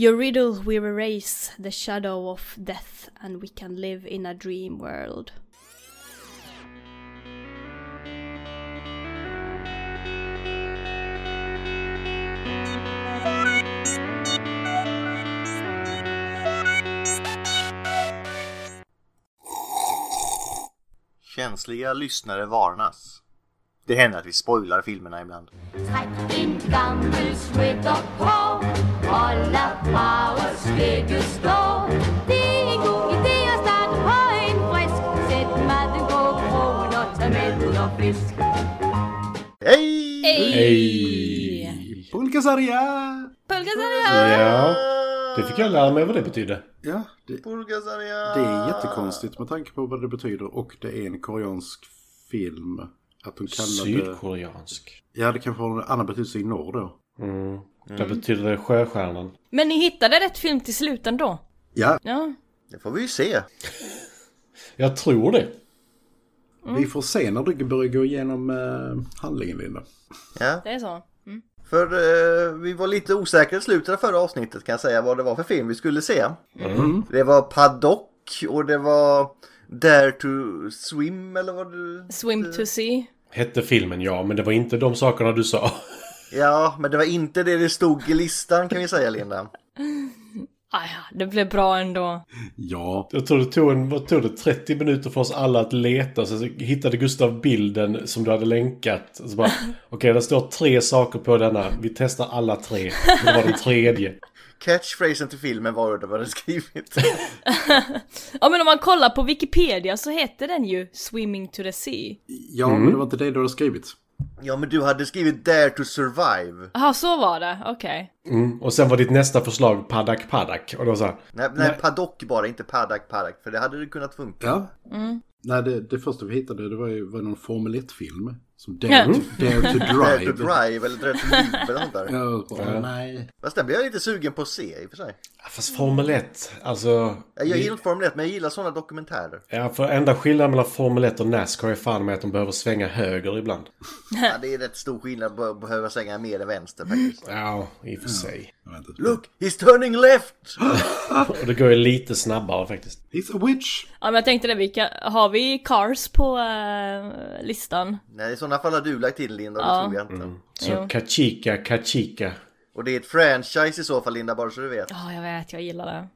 Your riddle will erase the shadow of death and we can live in a dream world. Känsliga lyssnare varnas. Det händer att vi spoilar filmerna ibland. Fisk Hej! Hej! Pulkasaria! Pulgasaria! Ja, det fick jag lära mig vad det betydde. Ja, det, det är jättekonstigt med tanke på vad det betyder och det är en koreansk film. Att de kallar det... Sydkoreansk. Ja, det kanske har en annan betydelse i norr då. Mm. Det betyder sjöstjärnan. Men ni hittade rätt film till slut ändå? Ja, Ja. Det får vi ju se. Jag tror det. vi får se när du börjar gå igenom eh, handlingen, Linda. Ja. Det är så. För eh, vi var lite osäkra i slutet av förra avsnittet kan jag säga vad det var för film vi skulle se. Det var Paddock och det var Dare to Swim eller vad du... Swim to sea. Hette filmen ja, men det var inte de sakerna du sa. Ja, men det var inte det det stod i listan kan vi säga Linda. Ah, ja, det blev bra ändå. Ja, Jag tror det tog, en, vad tog det 30 minuter för oss alla att leta. Så hittade Gustav bilden som du hade länkat. Okej, det står tre saker på denna. Vi testar alla tre. Det var den tredje. Catchphrasen till filmen var det var det skrivit. Ja men om man kollar på Wikipedia så heter den ju Swimming to the sea. ja men det var inte det du hade skrivit. Ja, men du hade skrivit Dare to Survive. Jaha, så var det. Okej. Mm. Och sen var ditt nästa förslag Paddak Paddak. Och då så här, Nej, nej, Paddock bara, inte Paddock Paddock, för det hade det kunnat funka. Ja. Nej, det, det första vi hittade det var ju var någon Formel 1-film. Som Dare, to, Dare to Dare Drive. to Drive eller Dare to Live eller något där. Ja, ja. Nej. Fast den blir jag lite sugen på att se i och för sig. "Ja, fast Formel 1, alltså. Jag gillar inte Formel 1, men jag gillar sådana dokumentärer. Ja, för enda skillnaden mellan Formel 1 och Nascar är fan med att de behöver svänga höger ibland. Ja, det är rätt stor skillnad att behöva svänga mer än vänster faktiskt. Ja, i och för sig. Inte. Look, he's turning left! Och det går ju lite snabbare faktiskt. He's a witch! Ja men jag tänkte det, vilka, har vi Cars på eh, listan? Nej, i sådana fall har du lagt till Linda, det Ja. tror jag inte. Så Jo. Kachika, Kachika. Och det är ett franchise i så fall Linda, bara så du vet. Ja, jag vet, jag gillar det.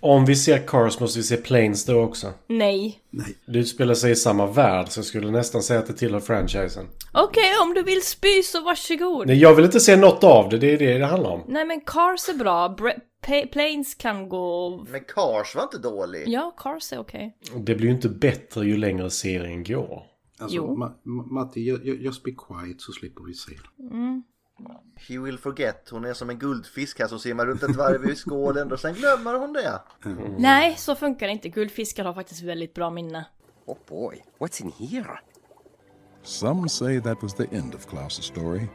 Om vi ser Cars måste vi se Planes då också. Nej. Det utspelar sig i samma värld så jag skulle nästan säga att det tillhör franchisen. Okej, om du vill spy så varsågod. Nej, jag vill inte se något av det. Det är det det handlar om. Nej men Cars är bra. Bre- planes kan gå... Men Cars var inte dålig. Ja, Cars är okej. Det blir ju inte bättre ju längre serien går. Alltså, Jo. Ma- Ma- Matti, ju- ju- just be quiet så slipper vi se det. He will forget. Hon är som en guldfisk här som simmar runt ett varv i skålen och sen glömmer hon det. Nej, så funkar det inte. Guldfiskar har faktiskt väldigt bra minne. Oh boy, what's in here? Some say that was the end of Klaus's story.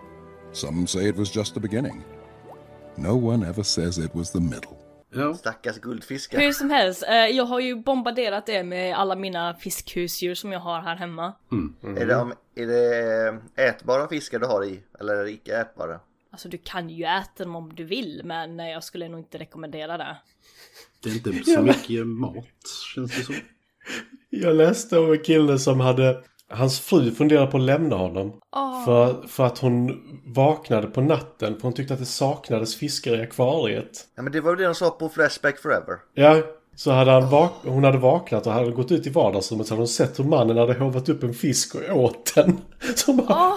Some say it was just the beginning. No one ever says it was the middle. Ja, Stackars guldfiskar. Hur som helst, eh, jag har ju bombarderat det med alla mina fiskhusdjur som jag har här hemma. Är, det, är det ätbara fiskar du har i? Eller är det icke ätbara? Alltså du kan ju äta dem om du vill, men eh, jag skulle nog inte rekommendera det. det är inte så mycket mat, känns det som. Jag läste om en kille som hade... Hans fru funderade på att lämna honom. För, för att hon vaknade på natten för hon tyckte att det saknades fiskar i akvariet. Ja men det var ju det de sa på Flashback Forever. Ja, så hade han vak- hon hade vaknat och hade gått ut i vardagsrummet så hade hon sett hur mannen hade hovat upp en fisk och åt den. Så hon bara, va?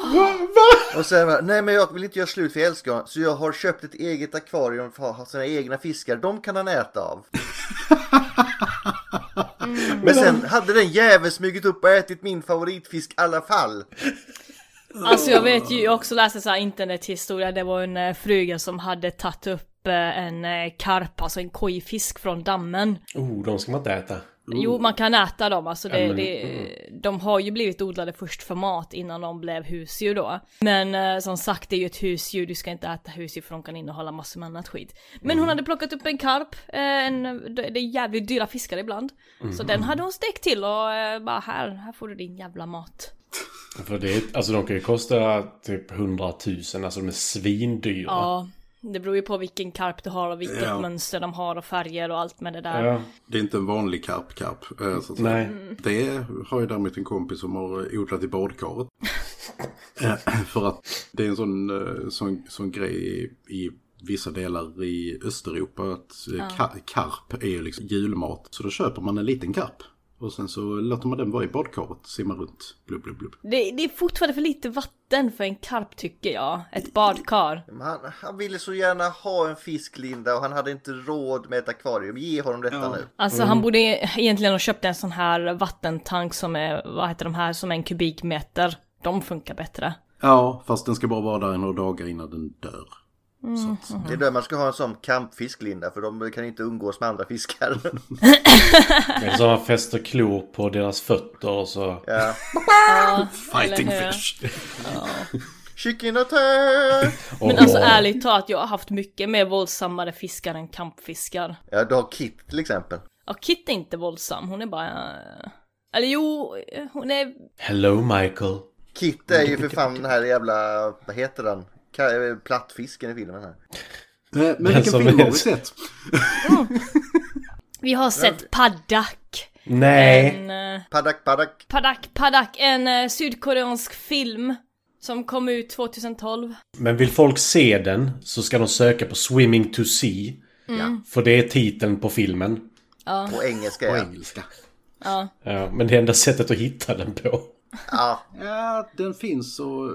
va? Och sen bara, nej men jag vill inte göra slut för jag älskar honom. Så jag har köpt ett eget akvarium för att ha sina egna fiskar. De kan han äta av. Men sen hade den jäveln smugit upp och ätit min favoritfisk i alla fall. Alltså jag vet ju, jag också läst en internethistoria, det var en eh, fruga som hade tagit upp eh, en eh, karp, alltså en kojfisk från dammen. Oh, de ska man inte äta. Jo, man kan äta dem, alltså det, men- det, de har ju blivit odlade först för mat innan de blev husdjur då. Men eh, som sagt, det är ju ett husdjur, du ska inte äta husdjur för de kan innehålla massor med annat skit. Men hon hade plockat upp en karp, eh, en, det är jävligt dyra fiskar ibland. Så den hade hon stekt till och eh, bara här, här får du din jävla mat. För det alltså de kan ju kosta typ 100 000, alltså de är svindyra. Ja, Det beror ju på vilken karp du har och vilket Ja. mönster de har och färger och allt med det där. Ja. Det är inte en vanlig karp-karp. eh, så att säga. Nej. Det har ju däremot en kompis som har odlat i badkaret. Eh, För att det är en sån, eh, sån, sån grej i, vissa delar i Östeuropa att ka- karp är ju liksom julmat. Så då köper man en liten karp. Och sen så låter man den vara i badkaret, simma runt, blubb, blubb, blubb. Det, det är fortfarande för lite vatten för en karp tycker jag. Ett badkar. Men Han, han ville så gärna ha en fisk Linda och han hade inte råd med ett akvarium. Ge honom detta Ja. nu. Alltså han borde egentligen ha köpt en sån här vattentank som är, vad heter de här, som är en kubikmeter. De funkar bättre. Ja, fast den ska bara vara där några dagar innan den dör. Att, Det är där man ska ha en sån kampfisk Linda för de kan inte umgås med andra fiskar. Eller så han fäster klor på deras fötter och så... ja. fighting eller hur? fish! Chicken attack! Men alltså ärligt talat, jag har haft mycket mer våldsammare fiskar än kampfiskar. Ja, du har Kit till exempel. Ja, Kit är inte våldsam, hon är bara... Eller jo, hon är... Hello Michael. Kit är ju för fan den här jävla, vad heter den? Plattfisken i filmen här. Eh, Men vilken film har vi sett? Vi har sett Paddak. Nej. En... eh, Paddak paddak. Paddak Paddak, en eh, sydkoreansk film. Som kom ut 2012. Men vill folk se den så ska de söka på Swimming to Sea. För det är titeln på filmen. På engelska På ja. engelska. Ja, men det är enda sättet att hitta den på. ja. Ja, den finns och...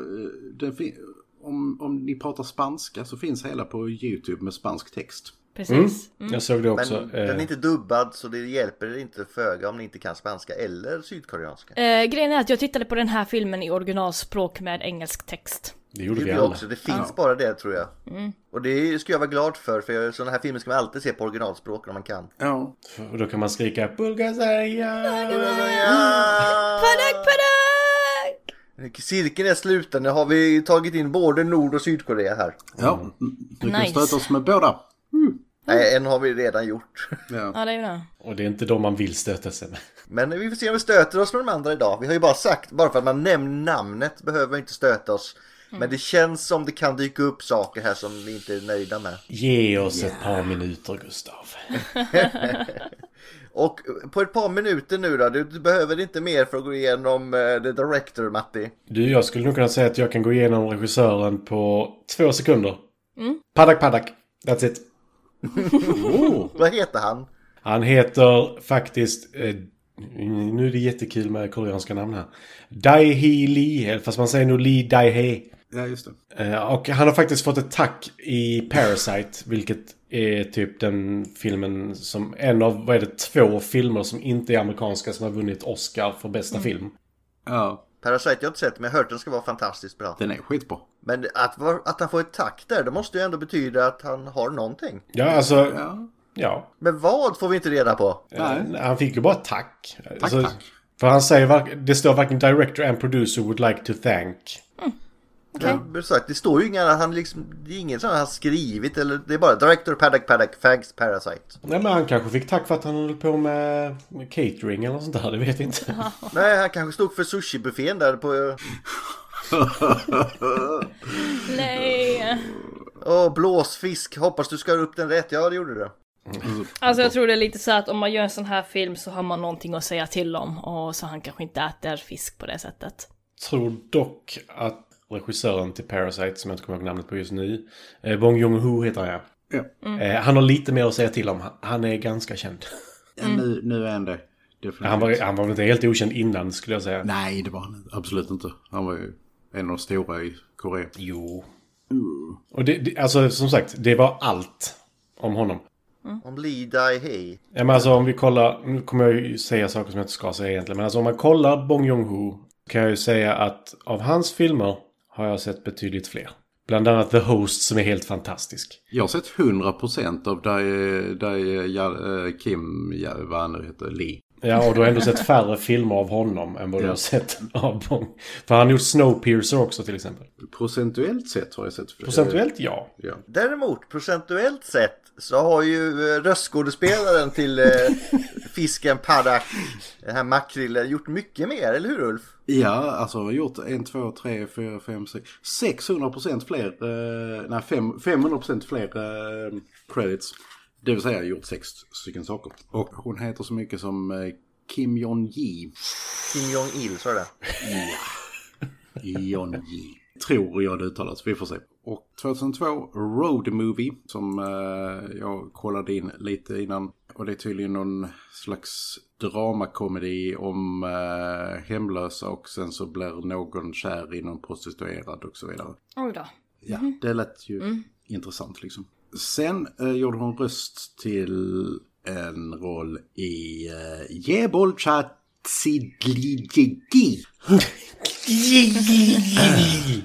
Den fin- om, om ni pratar spanska så finns hela på YouTube med spansk text. Precis. Jag såg det Men också. den är eh, inte dubbad så det hjälper inte föga om ni inte kan spanska eller sydkoreanska. Eh, grejen är att jag tittade på den här filmen i originalspråk med engelsk text. det Det gjorde vi gjorde jag alla. också, det finns bara det tror jag. Och det ska jag vara glad för för sådana här filmer ska man alltid se på originalspråk om man kan. Ja. Och då kan man skrika Bulgaria. Ja! Paddak Paddak! Cirkeln är sluten, nu har vi tagit in både Nord och Sydkorea här. Ja, vi kan Nice. stöta oss med båda. Nej, en har vi redan gjort. Ja. Ja, det är det. Och det är inte de man vill stöta sig med. Men vi får se om vi stöter oss med de andra idag. Vi har ju bara sagt, bara för att man nämner namnet behöver vi inte stöta oss. Men det känns som det kan dyka upp saker här som vi inte är nöjda med. Ge oss ett par minuter Gustav. Och på ett par minuter nu då, du, du behöver inte mer för att gå igenom uh, The Director Matti. Du, jag skulle nog kunna säga att jag kan gå igenom regissören på två sekunder. Paddak Paddak. That's it. Vad heter han? Han heter faktiskt... Eh, nu är det jättekul med koreanska namn här. Dai Hee Lee, fast man säger nog Lee Dai Hee. Ja, just det. Eh, och han har faktiskt fått ett tack i Parasite, vilket är typ den filmen som... En av, vad är det, två filmer som inte är amerikanska som har vunnit Oscar för bästa film. Ja, Parasite jag har inte sett men jag har hört den ska vara fantastiskt bra. den är skitbra. Men att, var- att han får ett tack där, det måste ju ändå betyda att han har någonting. Ja, alltså... Ja. Ja. Men vad får vi inte reda på? Nej. Eh, Han fick ju bara ett tack. Alltså, tack. För han säger, det står varken director and producer would like to thank. Ja, men sagt, det står ju inga, han liksom, det är ingen sån han har skrivit eller det är bara Director Paddock Paddock Fags Parasite. Nej men han kanske fick tack för att han höll på med, med catering eller något sånt där, det vet jag inte. Nej, han kanske stod för sushibuffén där på... Nej. Åh, blåsfisk. Hoppas du skar upp den rätt. Ja, det gjorde du. Alltså jag tror det är lite så att om man gör en sån här film så har man någonting att säga till om. Och så han kanske inte äter fisk på det sättet. Tror dock att regissören till Parasite, som jag inte kommer ihåg namnet på just nu, eh, Bong Joon-Ho heter han ja. Ja. Eh, han har lite mer att säga till om. Han är ganska känd. Ja, nu, nu är han det. Definitivt. Han var, han var väl inte helt okänd innan skulle jag säga. Nej, det var han absolut inte. Han var ju en av de stora i Korea. Jo. Och det, det, alltså som sagt, det var allt om honom. Om Lee Dai Hei. Ja, men alltså om vi kollar, nu kommer jag ju säga saker som jag inte ska säga egentligen, men alltså om man kollar Bong Joon-Ho kan jag ju säga att av hans filmer har jag sett betydligt fler. Bland annat The Host som är helt fantastisk. Jag har sett 100% av Dai, Dai ja, eh, Kim, ja, vad han nu heter, Lee. Ja, och du har ändå sett färre filmer av honom än vad du Ja. har sett av Bong. För han har gjort Snowpiercer också till exempel. Procentuellt sett har jag sett... Procentuellt ja. Ja. Däremot, procentuellt sett, så har ju eh, röstskådespelaren till eh, fisken Paddock, den här makrillen, gjort mycket mer, eller hur Ulf? Ja, alltså har gjort 1, 2, 3, 4, 5, 6, 600 procent fler, eh, nej fem- 500 procent fler eh, credits. Det vill säga gjort sex stycken saker. Och hon heter så mycket som eh, Kim Jong-Ji. Kim Jong-Il, sa jag det? Jong-Ji. Tror jag det uttalas, vi får se. Och 2002, Road Movie, som eh, jag kollade in lite innan. Och det är tydligen någon slags dramakomedi om eh, hemlösa och sen så blir någon kär i någon prostituerad och så vidare. Oj då. Ja, det lät ju intressant liksom. Sen eh, gjorde hon röst till en roll i eh, Jebolcha Tsidlijegi.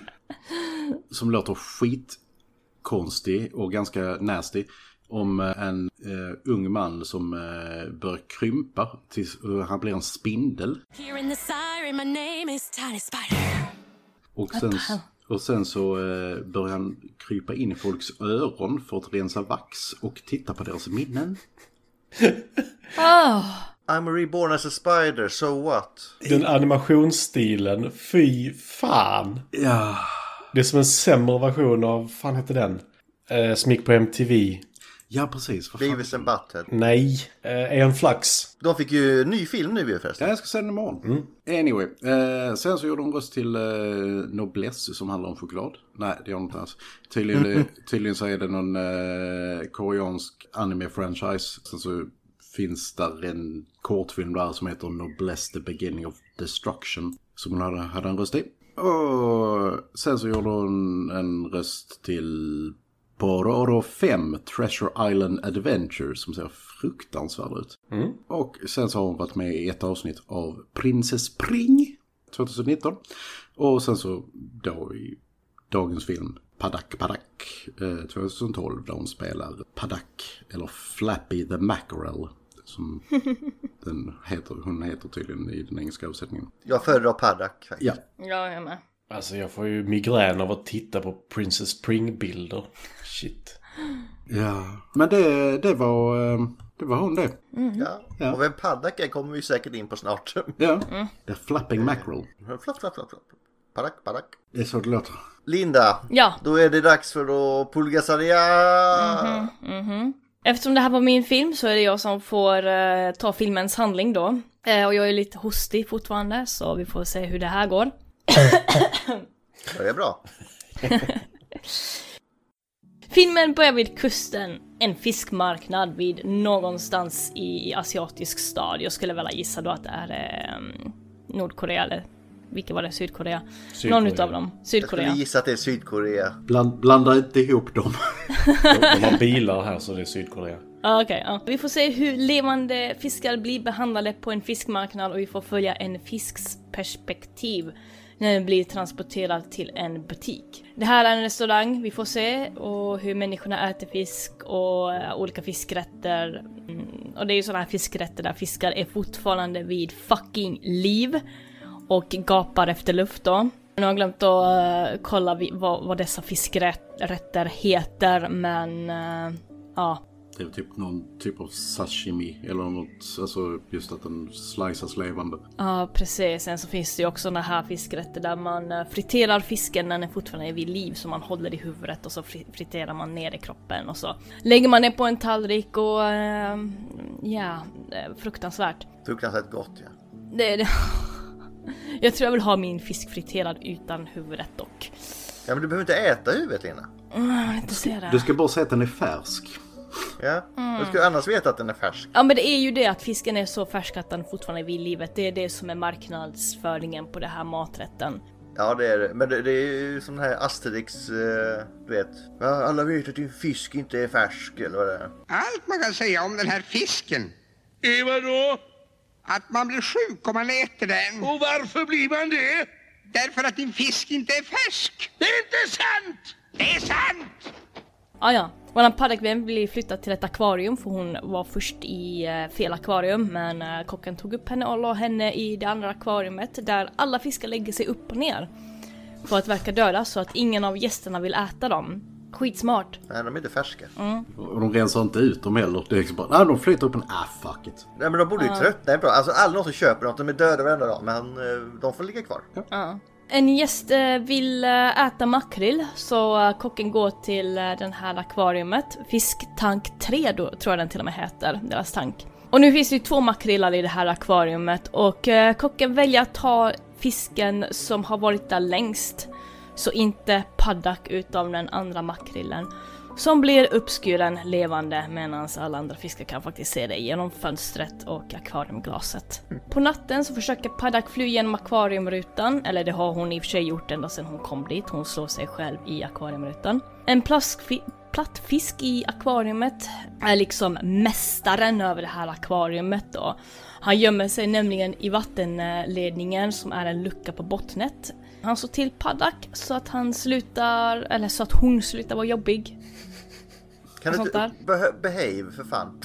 Som låter skitkonstig och ganska nasty. Om eh, en eh, ung man som eh, börjar krympa tills eh, han blir en spindel. Och sen, och sen så eh, börjar han krypa in i folks öron för att rensa vax och titta på deras minnen. Oh, I'm reborn as a spider, so what? Den animationsstilen, fy fan. Ja, Det är som en sämre version av, fan heter den? Eh, som gick på MTV. ja precis. Beavis and Butthead. Nej, eh, en flax. De fick ju ny film nu ju förresten. Ja, jag ska se den imorgon. Anyway, eh, sen så gjorde hon röst till eh, Noblesse som handlar om choklad. Nej, det gör hon inte alls. Tydligen, tydligen så är det någon eh, koreansk anime-franchise. Sen så finns där en kortfilm där som heter Noblesse the beginning of destruction. Som hon hade, hade en röst i. Och sen så gjorde hon en röst till Pororo 5 Treasure Island Adventure som ser fruktansvärd ut. Och sen så har hon varit med i ett avsnitt av Princess Pring 2019. Och sen så då i dagens film Padak Padak eh, 2012 där hon spelar Padak eller Flappy the Mackerel. Som den heter, hon heter tydligen i den engelska översättningen. Jag föredrar Paddock faktiskt. Ja, ja, jag med. Alltså jag får ju migrän av att titta på Princess Pring-bilder. Shit. ja. Men det, det var, eh, det var hon det. Ja. Ja. Och vem Paddock är kommer vi säkert in på snart. Ja, The Flapping Mackerel. flapp, flapp, flapp, flapp. Paddock, Paddock. Det är så det låter. Linda, Ja, då är det dags för att pulgasaria. Eftersom det här var min film så är det jag som får eh, ta filmens handling då. Eh, och jag är lite hostig fortfarande så vi får se hur det här går. Det är bra. Filmen börjar vid kusten, en fiskmarknad vid någonstans i asiatisk stad. Jag skulle väl gissa då att det är eh, Nordkorea eller vilket var det? Sydkorea? Sydkorea. Någon utav dem. Jag skulle Sydkorea. gissa att det är Sydkorea. Bland, blanda inte ihop dem. De har bilar här så det är Sydkorea. Ah, Okej, ja. Vi får se hur levande fiskar blir behandlade på en fiskmarknad och vi får följa en fisks perspektiv när den blir transporterad till en butik. Det här är en restaurang vi får se och hur människorna äter fisk och eh, olika fiskrätter. Mm, och det är ju sådana här fiskrätter där fiskar är fortfarande vid fucking liv och gapar efter luft då. Nu har jag glömt att eh, kolla vi, vad, vad dessa fiskrätter heter men eh, ja, Det är typ någon typ av sashimi eller något, alltså just att den sliceas levande. Ja, precis. Sen så finns det ju också såna här fiskrätter där man eh, friterar fisken när den fortfarande är vid liv, så man håller i huvudet och så fri- friterar man ner i kroppen och så lägger man det på en tallrik och ja, är fruktansvärt. Fruktansvärt gott ja. Det, det. Jag tror jag vill ha min fisk friterad utan huvudet dock. Ja men du behöver inte äta huvudet Lena. Mm, inte se det. Du ska bara säga att den är färsk. Ja. Du ska annars veta att den är färsk. Ja men det är ju det att fisken är så färsk att den fortfarande är vid livet. Det är det som är marknadsföringen på den här maträtten. Ja det är det. Men det, det är ju som den här Asterix, eh, du vet. Alla vet att din fisk inte är färsk eller vad det är. Allt man kan säga om den här fisken. Eh, vadå? Att man blir sjuk om man äter den. Och varför blir man det? Därför att din fisk inte är färsk. Det är inte sant! Det är sant! Ah, ja. Våran paddakvän blir flyttad till ett akvarium för hon var först i eh, fel akvarium men eh, kocken tog upp henne och la henne i det andra akvariumet där alla fiskar lägger sig upp och ner. För att verka döda så att ingen av gästerna vill äta dem. Skitsmart. Nej, de är inte färska. Och de rensar inte ut dem heller. Det är liksom bara, nej de flyttar upp en, ah fuck it. Nej, men de borde ju tröttna bra. Alltså alla de som köper något, de är döda varenda dag. Men eh, de får ligga kvar. Ja. En gäst eh, vill eh, äta makrill så kocken går till den här akvariumet. Fisktank 3 då, tror jag den till och med heter, deras tank. Och nu finns det ju två makrillar i det här akvariumet och kocken väljer att ta fisken som har varit där längst. Så inte paddak utav den andra makrillen. Som blir uppskuren levande medan alla andra fiskar kan faktiskt se det genom fönstret och akvariumglaset. På natten så försöker Paddak fly genom akvariumrutan, eller det har hon i och för sig gjort ända sedan hon kom dit. Hon slår sig själv i akvariumrutan. En plaskfi- plattfisk i akvariumet är liksom mästaren över det här akvariumet då. Han gömmer sig nämligen i vattenledningen som är en lucka på bottnet. Han såg till Paddak så att han slutar, eller så att hon slutar vara jobbig. Kan du inte behe- behave för fan?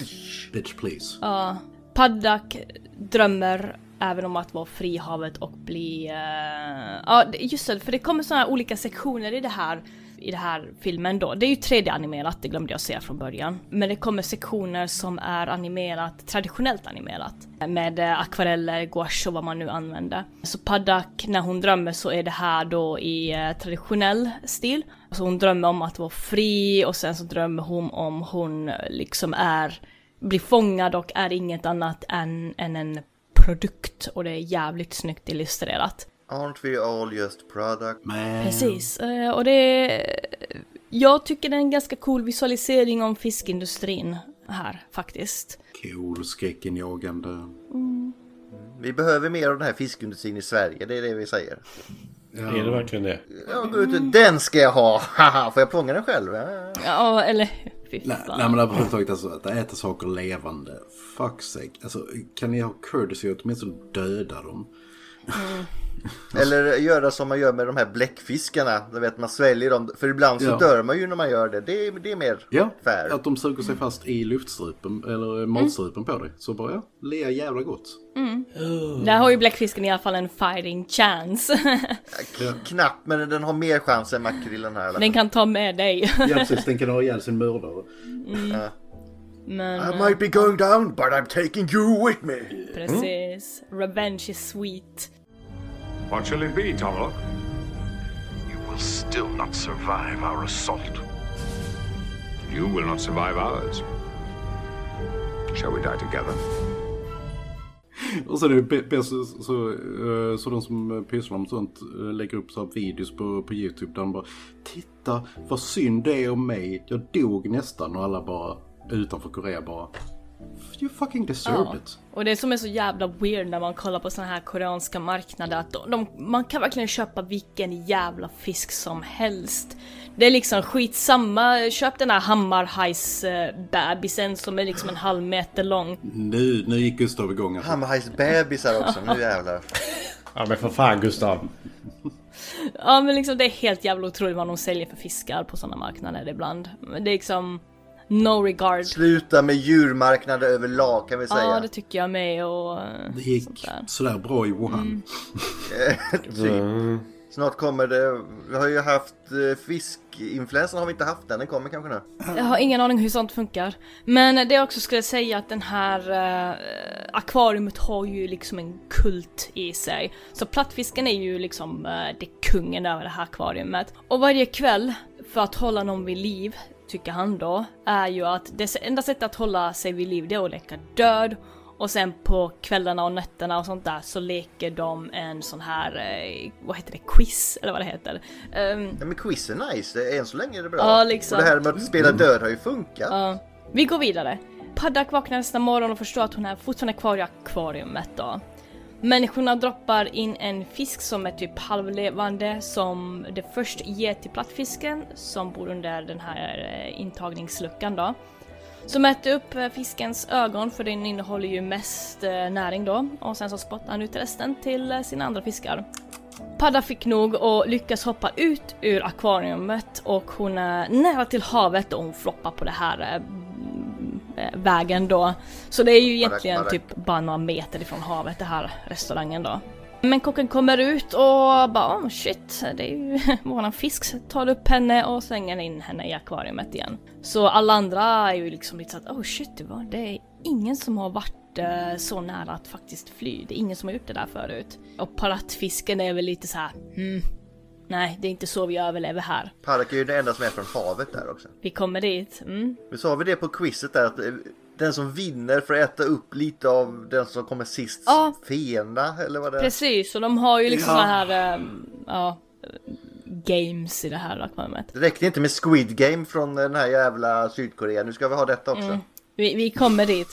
Bitch please. Ja, Paddak drömmer även om att vara fri i havet och bli... eh, ja, just det, för det kommer sådana här olika sektioner i det här i den här filmen då. Det är ju 3D-animerat, det glömde jag säga från början. Men det kommer sektioner som är animerat, traditionellt animerat. Med eh, akvareller, gouache och vad man nu använder. Så Paddak, när hon drömmer så är det här då i eh, traditionell stil. Alltså hon drömmer om att vara fri och sen så drömmer hon om hon eh, liksom är blir fångad och är inget annat än, än en produkt och det är jävligt snyggt illustrerat. Aren't we all just product? Men... Precis, eh, och det är... Jag tycker det är en ganska cool visualisering om fiskindustrin här faktiskt. Cool, skräckinjagande. Vi behöver mer av den här fiskindustrin i Sverige, det är det vi säger. Är det verkligen det? Ja, gå ut den ska jag ha! Haha, Får jag plånga den själv? Ja. Ja, eller fy Nej, fan. nej men överhuvudtaget alltså att äta saker levande. Fuck sake. Alltså kan ni ha courtesy att åtminstone döda dem? Eller göra som man gör med de här bläckfiskarna. Du vet man sväljer dem. För ibland så Ja. dör man ju när man gör det. Det är, det är mer Ja, fair. att de suger sig fast i luftstrupen eller matstrupen på dig. Så bara ja, lea jävla gott. Där har ju bläckfisken i alla fall en fighting chance. Knappt, men den har mer chans än makrillen här. Den kan ta med dig. Ja precis, den kan ha ihjäl sin mördare. Men I might be going down, but I'm taking you with me. precis, revenge is sweet. What shall it be, Tomlock? You will still not survive our assault. You will not survive ours. Shall we die together? Och så är det bä- bäst så, så, eh, så de som pysslar med sånt eh, lägger upp så här videos på, på YouTube där de bara Titta vad synd det är om mig. Jag dog nästan och alla bara utanför Korea bara You fucking deserved Ja. it. Och det som är så jävla weird när man kollar på såna här koreanska marknader att de, de, man kan verkligen köpa vilken jävla fisk som helst. Det är liksom skitsamma, köp den här hammarhajs-bebisen som är liksom en halv meter lång. Nu, nu gick Gustav igång alltså. Hammarhajs bebisar också, nu jävlar. Ja men för fan Gustav. Ja men liksom det är helt jävla otroligt vad de säljer för fiskar på såna marknader ibland. Men Det är liksom no regard. Sluta med djurmarknader överlag kan vi säga. Ja det tycker jag med och... eh, Det gick sådär bra i Wuhan. Typ. Snart kommer det, vi har ju haft eh, fiskinfluensan har vi inte haft än, den kommer kanske nu. Jag har ingen aning hur sånt funkar. Men det jag också skulle säga att den här eh, akvariumet har ju liksom en kult i sig. Så plattfisken är ju liksom eh, det kungen över det här akvariumet. Och varje kväll, för att hålla någon vid liv, tycker han då, är ju att det enda sättet att hålla sig vid liv det är att leka död. Och sen på kvällarna och nätterna och sånt där så leker de en sån här, eh, vad heter det, quiz eller vad det heter. Ehm, Ja men quiz är nice, än så länge är det bra. Ja, liksom. Och det här med att spela död har ju funkat. Ja, vi går vidare. Paddak vaknar nästa morgon och förstår att hon är fortfarande kvar i akvariumet då. Människorna droppar in en fisk som är typ halvlevande som det först ger till plattfisken som bor under den här eh, intagningsluckan då. Som äter upp eh, fiskens ögon för den innehåller ju mest eh, näring då och sen så spottar han ut resten till sina andra fiskar. Padda fick nog och lyckas hoppa ut ur akvariet och hon är nära till havet och hon floppar på det här vägen då. Så det är ju egentligen Padda. typ bara några meter ifrån havet det här restaurangen då. Men kocken kommer ut och bara oh shit, det är ju våran fisk. Tar upp henne och slänger in henne i akvariumet igen. Så alla andra är ju liksom lite såhär oh shit, det är ingen som har varit eh, så nära att faktiskt fly. Det är ingen som har gjort det där förut. Och palattfisken är väl lite så här, hmm, nej det är inte så vi överlever här. Paddock är ju det enda som är från havet där också. Vi kommer dit, mm. Men så har vi det på quizet där att eh, den som vinner får äta upp lite av den som kommer sist Ja. fena eller vad det är. Precis, och de har ju liksom Ja. så här, eh, ja, games i det här akvariumet. Det räckte inte med Squid Game från den här jävla Sydkorea. Nu ska vi ha detta också. Mm. Vi, vi kommer dit.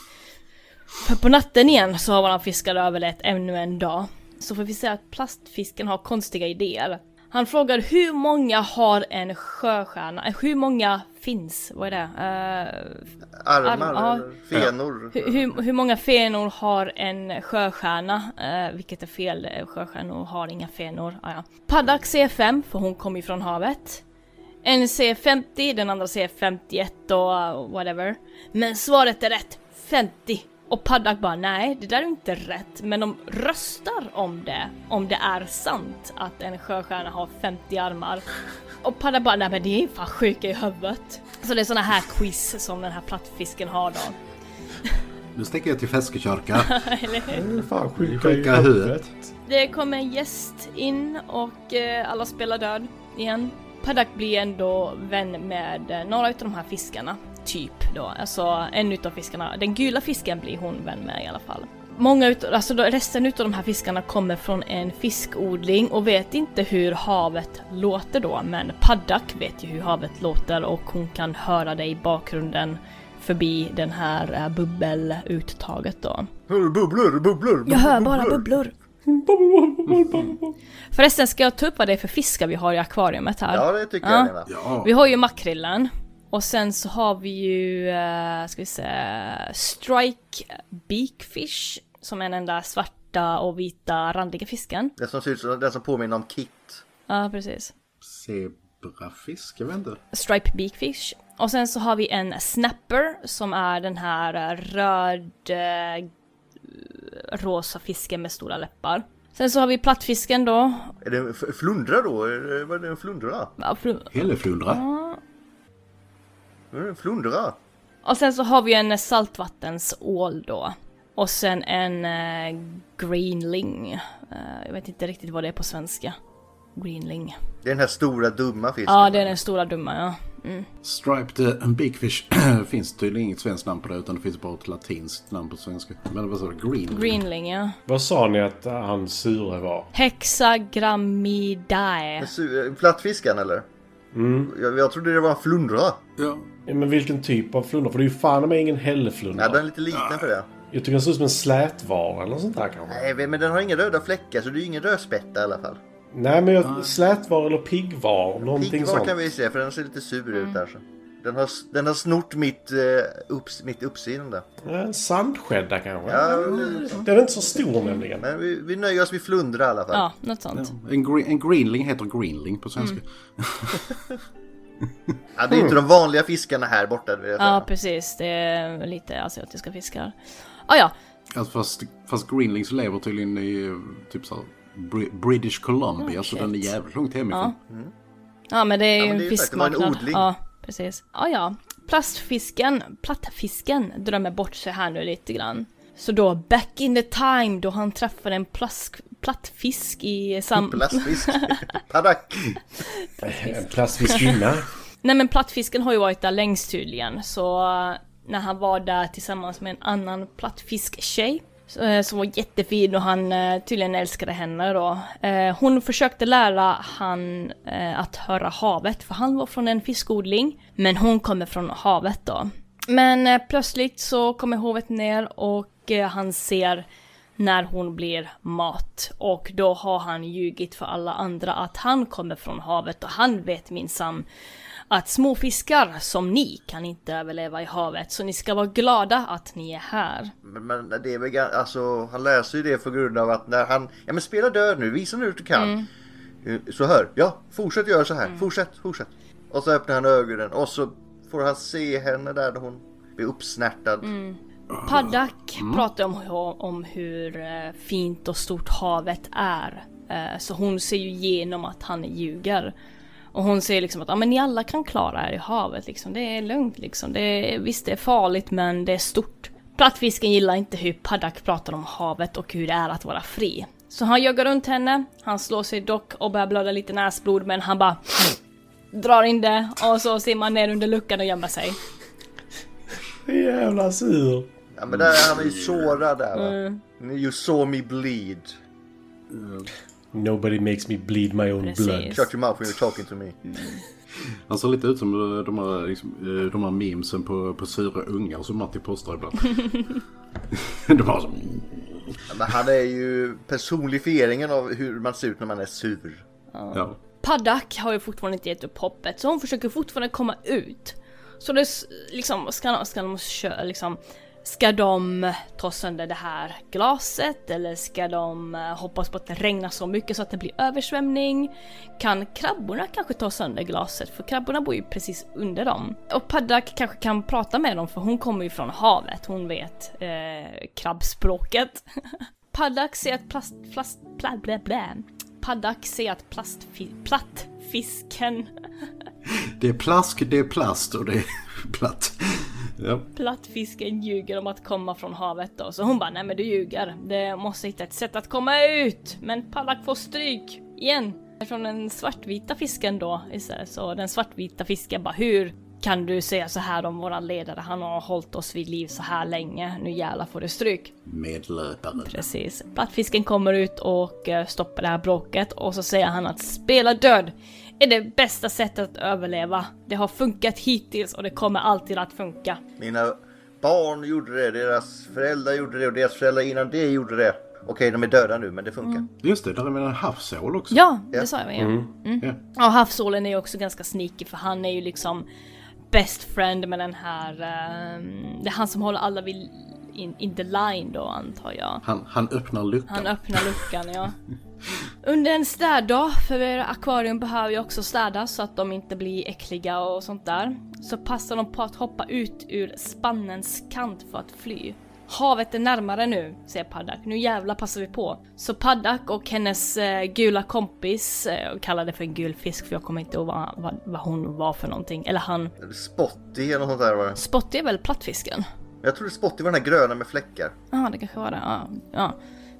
För på natten igen så har våran fiskare överlevt ännu en dag. Så får vi se att plastfisken har konstiga idéer. Han frågar hur många har en sjöstjärna? Eh, Hur många finns? Vad är det? Eh, Armar, ja. fenor. Hur, hur, hur många fenor har en sjöstjärna? Eh, vilket är fel, sjöstjärnor har inga fenor. Ah, ja. Paddock C5, för hon kommer ju från havet. En säger 50, den andra säger 51 och uh, whatever. Men svaret är rätt, 50. Och Paddock bara nej, det där är inte rätt. Men de röstar om det, om det är sant att en sjöstjärna har 50 armar. Och Paddock bara nej men det är fan sjuka i huvudet. Så det är såna här quiz som den här plattfisken har då. Nu sticker jag till Feskekörka. Eller hur? Fan, sjuka, Sjuka i huvudet. Det kommer en gäst in och eh, alla spelar död igen. Paddock blir ändå vän med eh, några utav de här fiskarna. Typ då. Alltså en utav fiskarna, den gula fisken blir hon vän med i alla fall. Många utav, alltså då, resten utav de här fiskarna kommer från en fiskodling och vet inte hur havet låter då. Men Paddock vet ju hur havet låter och hon kan höra det i bakgrunden förbi den här eh, bubbeluttaget då. Bubblor, bubblor, Jag hör bara bubblor. Förresten, ska jag ta upp vad det är för fiskar vi har i akvariumet här? Ja, det tycker jag, Lena. Ja. Vi har ju makrillen. Och sen så har vi ju, uh, ska vi se, strike beakfish. Som är den där svarta och vita randiga fisken. Den som ser ut som den som påminner om Kit. Ja, precis. Zebrafisk, jag vet inte. Stripe beakfish. Och sen så har vi en snapper som är den här eh, röd eh, rosa fisken med stora läppar. Sen så har vi plattfisken då. Är det en flundra då? Vad är det en flundra? Ja, fl- Helleflundra. Ja. En flundra? Och sen så har vi en saltvattensål då. Och sen en eh, greenling. Eh, jag vet inte riktigt vad det är på svenska. Greenling. Det är den här stora dumma fisken. Ja, det är den stora dumma ja. Mm. Striped uh, Beakfish finns tydligen inget svenskt namn på det utan det finns bara ett latinskt namn på svenska. Men vad sa du? Green? Greenling ja. Vad sa ni att han sure var? Hexagramidae. En su- Plattfisken eller? Mm. Jag, jag trodde det var en flundra. Ja. Ja, men vilken typ av flundra? För det är ju fan med ingen hälleflundra. Nej, den är lite liten för det. Jag tycker den ser ut som en slätvara eller något sånt där kanske. Nej, men den har inga röda fläckar så det är ju ingen rödspätta i alla fall. Nej, men jag, slätvar eller piggvar. Någonting Piggvar sånt. kan vi se för den ser lite sur ut där så. Den har, den har snort mitt, uh, upps, mitt uppseende. Ja, En sandskädda kanske? Ja, Den är inte så stor nämligen. Men vi, vi nöjer oss med flundra i alla fall. Ja, något sånt. En, gre- en greenling heter greenling på svenska. Ja, det är inte de vanliga fiskarna här borta vill jag säga. Ja, precis. Det är lite asiatiska fiskar. Ah, ja, Alltså fast, fast greenlings lever tydligen i typ så här, Bri- British Columbia Ja, så den är jävligt långt hemifrån. Ja men det är ju Ja, en det är ju sagt, det var en fiskmarknad. odling. Ja, precis. Ja, ja. Plastfisken, plattfisken drömmer bort sig här nu lite grann. Så då, back in the time då han träffade en plask, plattfisk i sam... Plastfisk. Paddock. En plastfiskinna. Nej men plattfisken har ju varit där längst tydligen, så eh, när han var där tillsammans med en annan plattfisktjej Eh, som var jättefin och han eh, tydligen älskade henne då. Eh, hon försökte lära han att höra havet, för han var från en fiskodling, men hon kommer från havet då. Men plötsligt så kommer hovet ner och han ser när hon blir mat. Och då har han ljugit för alla andra att han kommer från havet och han vet minsann att små fiskar som ni kan inte överleva i havet, så ni ska vara glada att ni är här. Men, men det är väl alltså han läser ju det på grund av att när han, ja men spela död nu, visa nu hur du kan. Mm. Eh, Så hör, ja fortsätt göra så här, fortsätt, fortsätt. Och så öppnar han ögonen och så får han se henne där hon blir uppsnärtad. Mm. Paddak pratar om, om hur eh, fint och stort havet är. Eh, Så hon ser ju igenom att han ljuger. Och hon säger liksom att ja, men ni alla kan klara er i havet liksom. Det är lugnt liksom. Det är, visst det är farligt men det är stort. Plattfisken gillar inte hur Paddak pratar om havet och hur det är att vara fri. Så han jagar runt henne, han slår sig dock och börjar blöda lite näsblod men han bara drar in det och så simmar ner under luckan och gömmer sig. Jävla sur. Ja men där, han är ju sårad där va. Mm. You saw me bleed. Nobody makes me bleed my own Precis. blood. Shut your mouth when you're talking to me. Han ser lite ut som eh, de här, liksom, eh, de här memesen på, på sura ungar som Matti postar ibland. de har som... Ja, men han är ju personifieringen av hur man ser ut när man är sur. Ja. Paddak har ju fortfarande inte gett upp hoppet, så hon försöker fortfarande komma ut. Så det liksom, ska, ska de köra liksom, ska de ta sönder det här glaset eller ska de eh, hoppas på att det regnar så mycket så att det blir översvämning? Kan krabborna kanske ta sönder glaset? För krabborna bor ju precis under dem. Och Paddak kanske kan prata med dem för hon kommer ju från havet, hon vet eh, krabbspråket. Paddak ser att plast, plast, blä, blä, blä. Paddak ser att plastfi, plattfisken, Det är plask, det är plast och det är platt. Ja. plattfisken ljuger om att komma från havet då. Så hon bara, nej men du ljuger. Det måste hitta ett sätt att komma ut. Men Paddak får stryk igen. Från den svartvita fisken då istället. Så den svartvita fisken bara, hur kan du säga så här om våran ledare? Han har hållit oss vid liv så här länge. Nu jävlar får du stryk. Medlöpare. Precis. Plattfisken kommer ut och eh, stoppar det här bråket och så säger han att spela död är det bästa sättet att överleva. Det har funkat hittills och det kommer alltid att funka. Mina barn gjorde det, deras föräldrar gjorde det och deras föräldrar innan det gjorde det. Okej, de är döda nu men det funkar. Just det, där är en havsål också? Ja, det sa jag ja. Mm. Mm. Ja. Ja, havsålen är ju också ganska sneaky för han är ju liksom best friend med den här, ehm, det är han som håller alla vid in, in the line då antar jag. Han, han öppnar luckan. Han öppnar luckan ja. Under en städdag, för akvarium behöver ju också städas så att de inte blir äckliga och sånt där. Så passar de på att hoppa ut ur spannens kant för att fly. Havet är närmare nu, säger Paddak. Nu jävla passar vi på. Så Paddak och hennes eh, gula kompis, eh, det för en gul fisk för jag kommer inte ihåg vad, vad, vad hon var för någonting. Eller han. Spotty eller något sånt där var det. Spotty är väl plattfisken? Jag trodde Spotty var den här gröna med fläckar. Ja, det kanske var det. Ja. ja.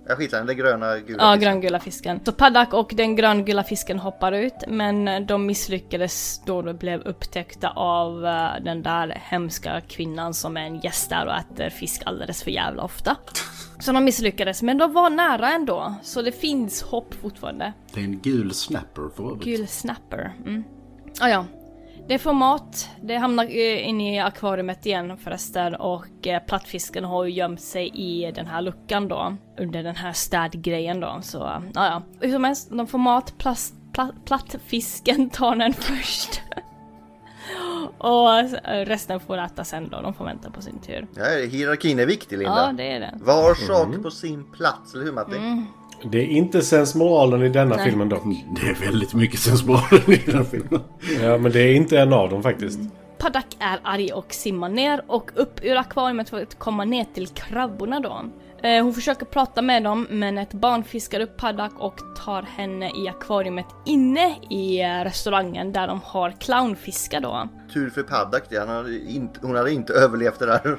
Jag skiter den gröna gula Ja, fisken. gröngula fisken. Så Paddak och den gröngula fisken hoppar ut, men de misslyckades då de blev upptäckta av eh, den där hemska kvinnan som är en gäst där och äter fisk alldeles för jävla ofta. Så de misslyckades, men de var nära ändå. Så det finns hopp fortfarande. Det är en gul snapper för övrigt. Gul snapper. Mm. Ah, ja. Det får mat, det hamnar eh, inne i akvariet igen förresten och eh, plattfisken har ju gömt sig i den här luckan då. Under den här städgrejen då. Så ja, ja. Hur som helst, de får mat, plast, pla, plattfisken tar den först. och eh, resten får äta sen då, de får vänta på sin tur. Ja, hierarkin är viktig Linda. Ja, det är det. Var sak på sin plats, eller hur Matti? Mm. Det är inte sensmoralen i denna Nej. filmen dock. Det är väldigt mycket sensmoralen i den här filmen. Ja, men det är inte en av dem faktiskt. Paddak är arg och simmar ner och upp ur akvariet för att komma ner till krabborna då. Eh, Hon försöker prata med dem men ett barn fiskar upp Paddak och tar henne i akvariet inne i eh, restaurangen där de har clownfiskar då. Tur för inte, hon hade inte överlevt det där.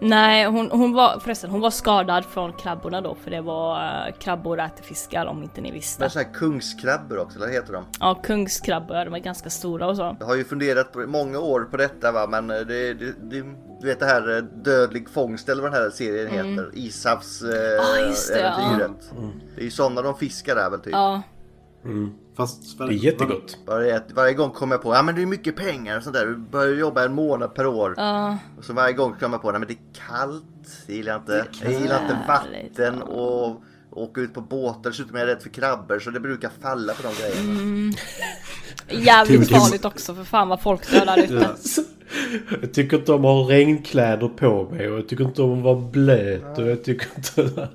Nej, hon, hon var förresten hon var skadad från krabborna då för det var eh, krabbor äter fiskar om inte ni Men visste. så här kungskrabbor också, eller heter de? Ja, kungskrabbor, de är ganska stora och så. Jag har ju funderat på många år på detta va, men eh, det, det, det du vet det här eh, Dödlig fångst eller vad den här serien Mm. heter. Ishavs Ja, just det, ja. äventyret. Det är ju sådana de fiskar där väl typ. Ja, Fast Det är jättegott. Det att varje gång kommer jag på, ja men det är mycket pengar och sånt där. Du börjar jobba en månad per år. ja. Och så varje gång kommer jag på, nej men det är kallt. Det gillar jag inte. Jag gillar inte vatten och, åka ut på båtar. Dessutom är jag rädd för krabbor så det brukar falla på de grejerna. Mm. Jävligt farligt också för fan vad folk dör där ute. Jag tycker inte om att ha regnkläder på mig och jag tycker inte om att vara blöt och jag tycker inte...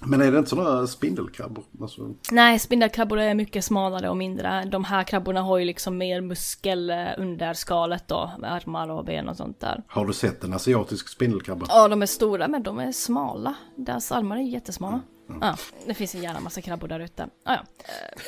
Men är det inte sådana spindelkrabbor? Alltså, Nej, spindelkrabbor är mycket smalare och mindre. De här krabborna har ju liksom mer muskel eh, under skalet då, med armar och ben och sånt där. har du sett en asiatisk spindelkrabba? Ja, de är stora men de är smala. Deras armar är jättesmala. Ja, det finns en jävla massa krabbor där ute. Ah, ja.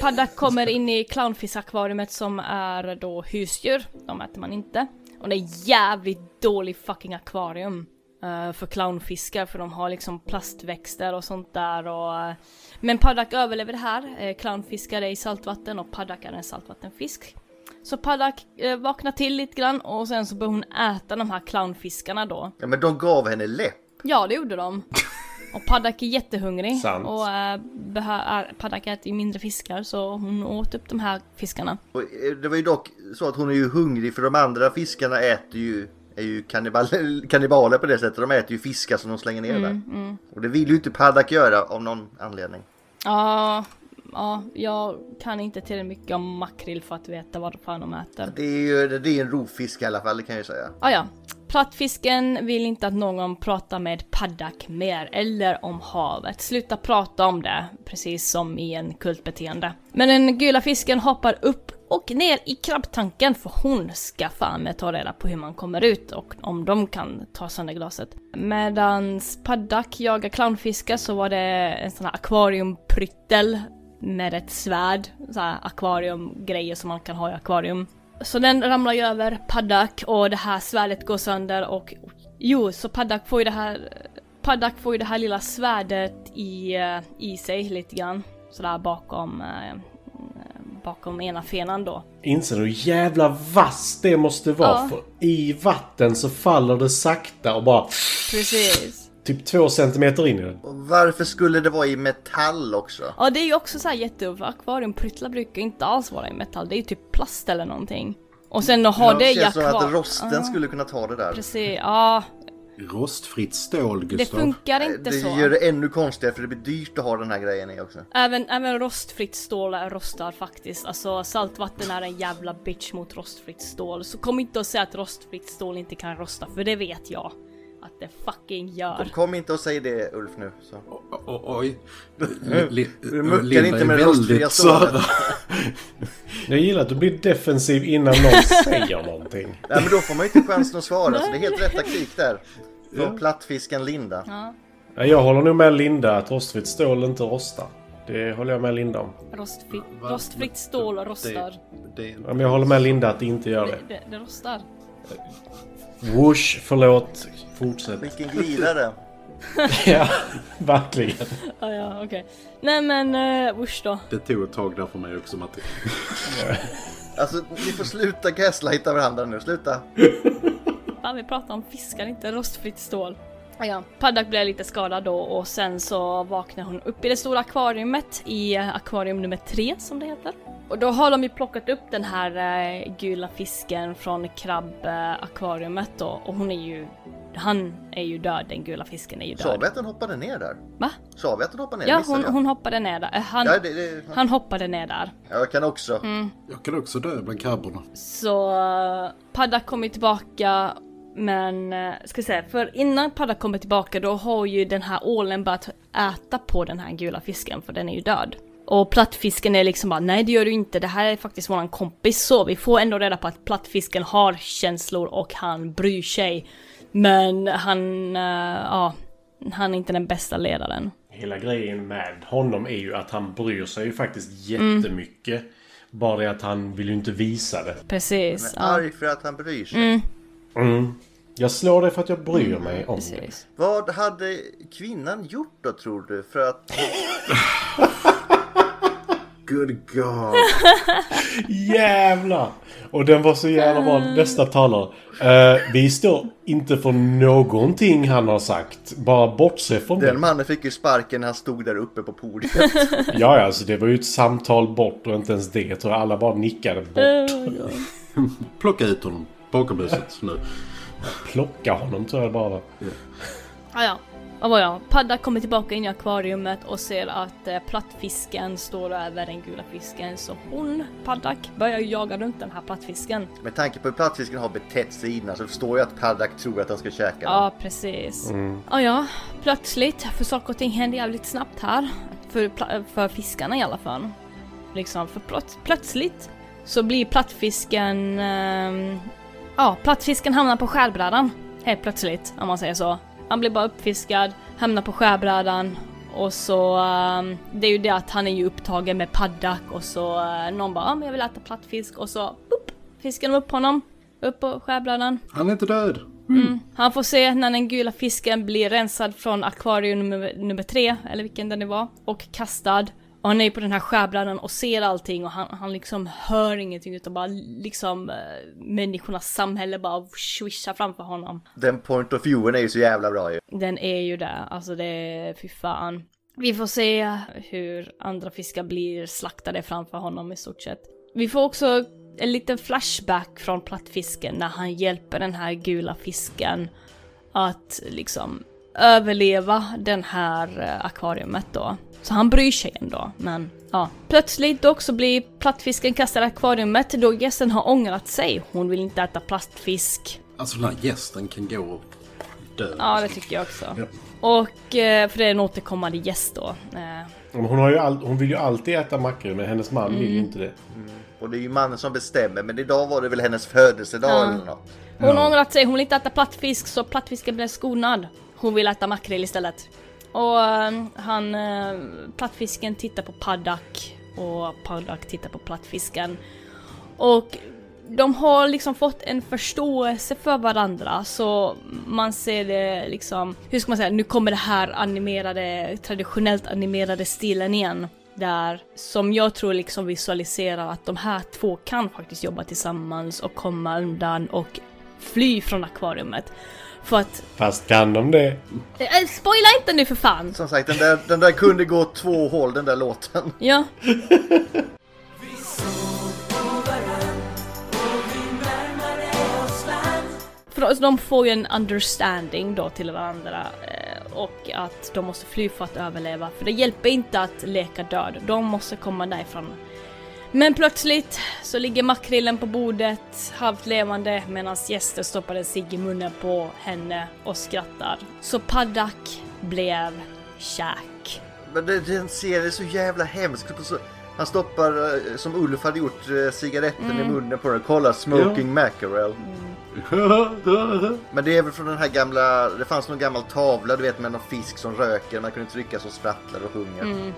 Paddak kommer in i clownfish-akvariet som är då husdjur. De äter man inte. Och det är jävligt dålig fucking akvarium. Eh, för clownfiskar för de har liksom plastväxter och sånt där och... eh, men Paddak överlever det här. Eh, clownfiskar är i saltvatten och Paddak är en saltvattenfisk. Så Paddak vaknar till lite grann och sen så börjar hon äta de här clownfiskarna då. Ja, men de gav henne läpp. Ja, det gjorde de. Och Paddak är jättehungrig. Sant. Och äh, Paddak äter ju mindre fiskar så hon åt upp de här fiskarna. Och det var ju dock så att hon är ju hungrig för de andra fiskarna äter ju är ju kannibal kannibaler på det sättet. De äter ju fiskar som de slänger ner där. mm. Och det vill ju inte Paddak göra av någon anledning. Ja, ja, jag kan inte tillräckligt mycket om makrill för att veta vad fan de äter. Det är ju det är en rovfisk i alla fall, det kan jag ju säga. Ah, ja. Plattfisken vill inte att någon pratar med Paddak mer, eller om havet. Sluta prata om det, precis som i en kultbeteende. Men den gula fisken hoppar upp och ner i krabbtanken för hon ska fan med ta reda på hur man kommer ut och om de kan ta sönder glaset. Medans Paddak jagar clownfiskar så var det en sån här akvariumpryttel med ett svärd, så här akvariumgrejer som man kan ha i akvarium. Så den ramlar ju över Paddak och det här svärdet går sönder och jo, så Paddak får ju det här Paddak får ju det här lilla svärdet i, eh, i sig lite grann. Sådär bakom, eh, bakom ena fenan då. Inser du hur jävla vass det måste vara? Ja. För i vatten så faller det sakta och bara Precis. typ två centimeter in i den. Och varför skulle det vara i metall också? Ja det är ju också såhär jättedumt för akvariumpryttlar brukar inte alls vara i metall, det är ju typ plast eller någonting. Och sen att ha Ja, det i känns som att rosten skulle kunna ta det där. Precis, ja. Rostfritt stål, Det Gustav. funkar inte det så. gör det ännu konstigare för det blir dyrt att ha den här grejen i också. Även, även rostfritt stål rostar faktiskt. Alltså saltvatten är en jävla bitch mot rostfritt stål. Så kom inte och säg att rostfritt stål inte kan rosta, för det vet jag. Att det fucking gör. Kom inte och säg det Ulf nu. Så. O- Oj. Du muckar inte med rostfria stålet. Jag gillar att du blir defensiv innan någon säger någonting. Nej men då får man ju inte chansen att svara så det är helt rätt taktik där. Från plattfisken Linda. Ja, Ja, Jag håller nog med Linda att rostfritt stål inte rostar. Det håller jag med Linda om. rostfritt, rostfritt stål rostar. Det, Ja, men jag håller med Linda att det inte gör Det, det. det, det rostar. Whoosh, förlåt. Fortsätt. Vilken glidare. ja, verkligen. Ja, ja, okej. Nej men, uh, usch då. det tog ett tag där för mig också, Matti. Alltså ni får sluta gaslighta varandra nu, sluta. Fan, vi pratar om fiskar, inte rostfritt stål. Ja, Paddock blir lite skadad då och sen så vaknar hon upp i det stora akvariumet i eh, akvarium nummer tre som det heter. Och då har de ju plockat upp den här eh, gula fisken från krabbakvariumet då och hon är ju, han är ju död, den gula fisken är ju Sa vi död. att den hoppade ner där? Va? Sa vi att den hoppade ner? Ja, hon, hon hoppade ner där. Eh, Han, Ja, det, det, han hoppade ner där. jag kan också. Jag kan också dö bland krabborna. Så Padda kommer tillbaka men, uh, ska säga, för innan Padda kommer tillbaka då har ju den här ålen börjat äta på den här gula fisken för den är ju död. Och plattfisken är liksom bara, nej det gör du inte, det här är faktiskt våran kompis så vi får ändå reda på att plattfisken har känslor och han bryr sig. Men han, uh, ja, han är inte den bästa ledaren. Hela grejen med honom är ju att han bryr sig ju faktiskt jättemycket. Bara det att han vill ju inte visa det. Precis. Men Ja, arg för att han bryr sig. Mm. Jag slår dig för att jag bryr mig om precis. Vad hade kvinnan gjort då tror du? För att... Good God. Jävlar! Och den var så jävla bra. Nästa talare. Eh, vi står inte för någonting han har sagt. Bara bortse från Den det. mannen fick ju sparken när han stod där uppe på podiet. Ja, ja, alltså det var ju ett samtal bort och inte ens det. Jag tror alla bara nickade bort. Plocka ut honom bakom huset nu. Plocka honom tror jag bara var. Ja, ja. vad var jag? Padda kommer tillbaka in i akvariumet och ser att eh, plattfisken står över den gula fisken. Så hon, Paddak, börjar ju jaga runt den här plattfisken. Med tanke på hur plattfisken har betett sig innan så förstår jag att Paddak tror att han ska käka den. Ja, precis. Ja, ja, plötsligt, för saker och ting händer jävligt snabbt här. För, för fiskarna i alla fall. Liksom, för plöts- plötsligt så blir plattfisken... ehm, ja, plattfisken hamnar på skärbrädan. Helt plötsligt, om man säger så. Han blir bara uppfiskad, hamnar på skärbrädan och så... ehm, det är ju det att han är ju upptagen med paddak och så uh, någon bara ah, men jag vill äta plattfisk och så... Upp, fisken upp honom. Upp på skärbrädan. Han är inte död. Mm. Han får se när den gula fisken blir rensad från akvarium nummer, nummer tre, eller vilken den det var, och kastad. Och han är på den här skärbrädan och ser allting och han, han liksom hör ingenting utan bara liksom eh, människornas samhälle bara swishar framför honom. Den point of viewen är ju så jävla bra ju. Den är ju där, alltså det är fy fan. Vi får se hur andra fiskar blir slaktade framför honom i stort sett. Vi får också en liten flashback från plattfisken när han hjälper den här gula fisken att liksom överleva den här eh, akvariumet då. Så han bryr sig ändå, men ja. Plötsligt dock så blir plattfisken kastad i akvariumet då gästen har ångrat sig. Hon vill inte äta plastfisk. Alltså den här gästen kan gå och dö. Ja, det tycker jag också. Ja. Och eh, för det är en återkommande gäst då. Eh, Hon, har ju all, hon vill ju alltid äta mackor men hennes man vill ju Mm. inte det. Och det är ju mannen som bestämmer men idag var det väl hennes födelsedag Ja. eller något. Hon har ångrat sig, hon vill inte äta plattfisk så plattfisken blev skonad. Hon vill äta makrill istället. Och ehm, han, eh, plattfisken tittar på Paddak och Paddak tittar på plattfisken. Och de har liksom fått en förståelse för varandra så man ser det liksom, hur ska man säga, nu kommer det här animerade, traditionellt animerade stilen igen. Där, som jag tror liksom visualiserar att de här två kan faktiskt jobba tillsammans och komma undan och fly från akvariet. För att, Fast kan de det? eh, spoila inte nu för fan! Som sagt den där, den där kunde gå två håll den där låten. Ja. För de får ju en understanding då till varandra eh, och att de måste fly för att överleva. För det hjälper inte att leka död, de måste komma därifrån. Men plötsligt så ligger makrillen på bordet, halvt levande, medan gäster stoppar en cigg i munnen på henne och skrattar. Så Paddak blev käk. Men det, den serien är så jävla hemsk. Så- Han stoppar, eh, som Ulf hade gjort, eh, cigaretten i Mm. munnen på den. Kolla, smoking mackerel. Men det är väl från den här gamla, det fanns någon gammal tavla du vet med någon fisk som röker. Man kunde trycka så sprattlar och sjunger. Mm.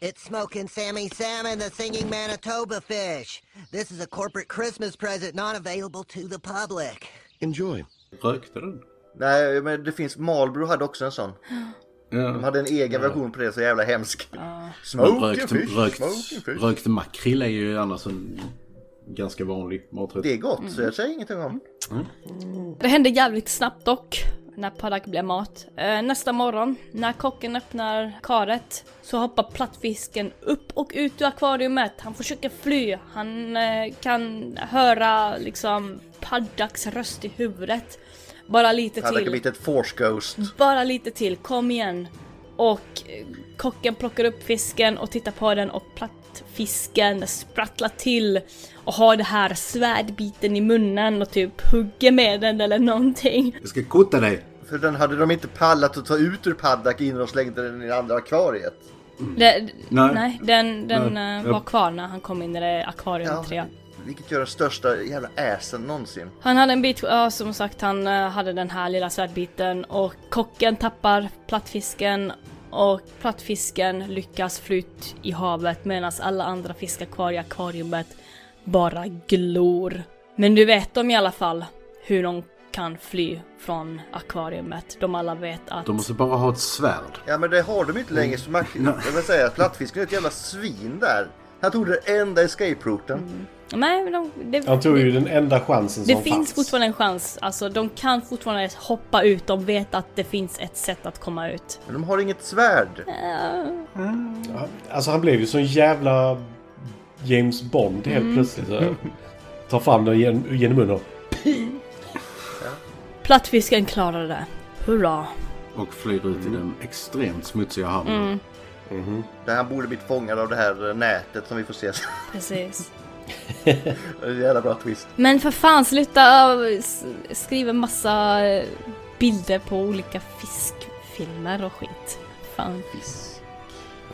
It's Smoking Sammy Salmon, the singing Manitoba fish. This is a corporate Christmas present not available to the public. Enjoy. Rökte den? Nej, men det finns, Marlboro hade också en sån. De hade en egen version på det, så jävla hemsk. Men Smoking rökt, fish, rökt, smoking fish. rökt makrill är ju annars en ganska vanlig maträtt. Det är gott, så jag säger ingenting om. Det hände jävligt snabbt dock. När Paddak blev mat. Eh, nästa morgon, när kocken öppnar karet, så hoppar plattfisken upp och ut ur akvariumet. Han försöker fly. Han eh, kan höra liksom Paddaks röst i huvudet. Bara lite till. blivit ett force ghost. Bara lite till, kom igen. Och eh, kocken plockar upp fisken och tittar på den och plattfisken sprattlar till och har det här svärdbiten i munnen och typ hugger med den eller någonting. Jag ska kutta dig. För den hade de inte pallat att ta ut ur Paddak innan och slängde den i det andra akvariet. Det, Nej. nej. den, den Nej. eh, var kvar när han kom in i det akvarium Ja. 3. Vilket gör den största jävla assen någonsin. Han hade en bit, ja som sagt han eh, hade den här lilla svärdbiten och kocken tappar plattfisken och plattfisken lyckas fly ut i havet medan alla andra fiskar kvar i akvariumet bara glor. Men nu vet de i alla fall hur de kan fly från akvariumet. De alla vet att... De måste bara ha ett svärd. Ja men det har de inte längre så mycket. Jag vill säga att plattfisken är ett jävla svin där. Han tog det enda escape-routen. Nej, men de, det, Han tog ju den enda chansen Det som finns fanns. fortfarande en chans. Alltså de kan fortfarande hoppa ut. De vet att det finns ett sätt att komma ut. Men de har inget svärd. Ja, Alltså han blev ju sån jävla James Bond helt Mm. plötsligt. Så. Tar fram den gen- genom munnen och... Plattfisken klarade det. Hurra. Och flyr ut i den extremt smutsiga hamnen. Mm. Där han borde blivit fångad av det här nätet som vi får se. Precis. Det är en jävla bra twist. Men för fan sluta s- skriva massa uh, bilder på olika fiskfilmer och skit. Fan.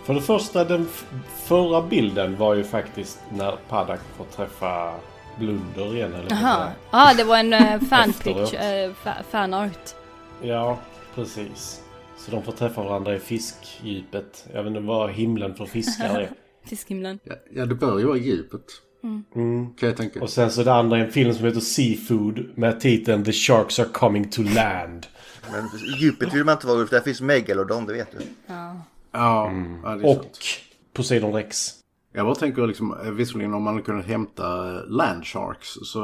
För det första, den förra bilden var ju faktiskt när Paddock får träffa Blunder igen. Eller Jaha. ah, det var en uh, fanpicture, uh, fa- fanart. Ja, precis. Så de får träffa varandra i fiskdjupet. Jag vet inte vad himlen för fiskar är. Fiskhimlen. Ja, ja, det bör ju vara djupet. Mm. Kan jag tänka. Och sen så det andra är en film som heter Seafood med titeln The Sharks Are Coming to Land. Men djupet vill man inte vara Ulf, där finns Megalodon, det vet du. Ja. Ja, ja det är Och sant. Poseidon Rex. Jag bara tänker liksom, eh, visserligen om man kunde hämta eh, land sharks så,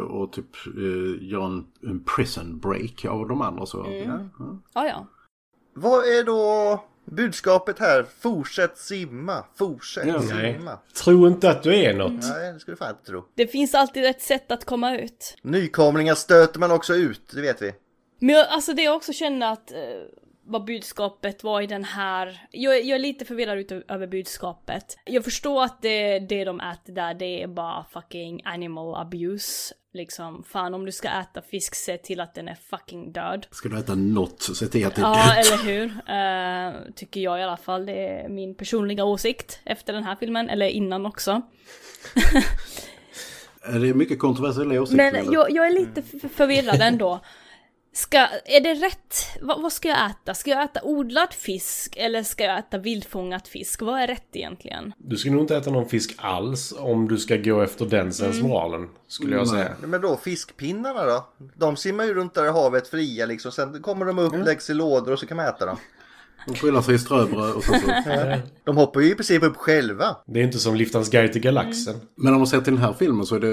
och typ eh, göra en, en prison break av de andra så. Mm. Ja, ja. Vad är då budskapet här? Fortsätt simma, fortsätt Ja. simma. Tro inte att du är något. Nej, det skulle du fan inte tro. Det finns alltid ett sätt att komma ut. Nykomlingar stöter man också ut, det vet vi. Men jag, alltså det jag också känner att eh, vad budskapet var i den här. Jag, jag är lite förvirrad utav, över budskapet. Jag förstår att det, det de äter där, det är bara fucking animal abuse. Liksom, fan om du ska äta fisk, se till att den är fucking död. Ska du äta något så se till att det är Ja, dött. eller hur? Eh, tycker jag i alla fall. Det är min personliga åsikt efter den här filmen, eller innan också. Eh, Det är mycket kontroversiella åsikter. Men jag, jag är lite förvirrad ändå. Ska, är det rätt? Vad, vad ska jag äta? Ska jag äta odlad fisk eller ska jag äta vildfångad fisk? Vad är rätt egentligen? Du ska nog inte äta någon fisk alls om du ska gå efter den sensmoralen. Skulle jag säga. Men då fiskpinnarna då? De simmar ju runt där i havet fria liksom. Sen kommer de upp, läggs i lådor och så kan man äta dem. De skyllar sig i ströbröd och så. så. De hoppar ju i princip upp själva. Det är inte som Liftans guide till galaxen. Men om man ser till den här filmen så är det,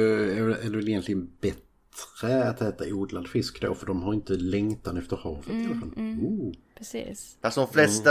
är det egentligen bättre att äta odlad fisk då. För de har inte längtan efter havet i alla fall. Oh. Precis. Fast de flesta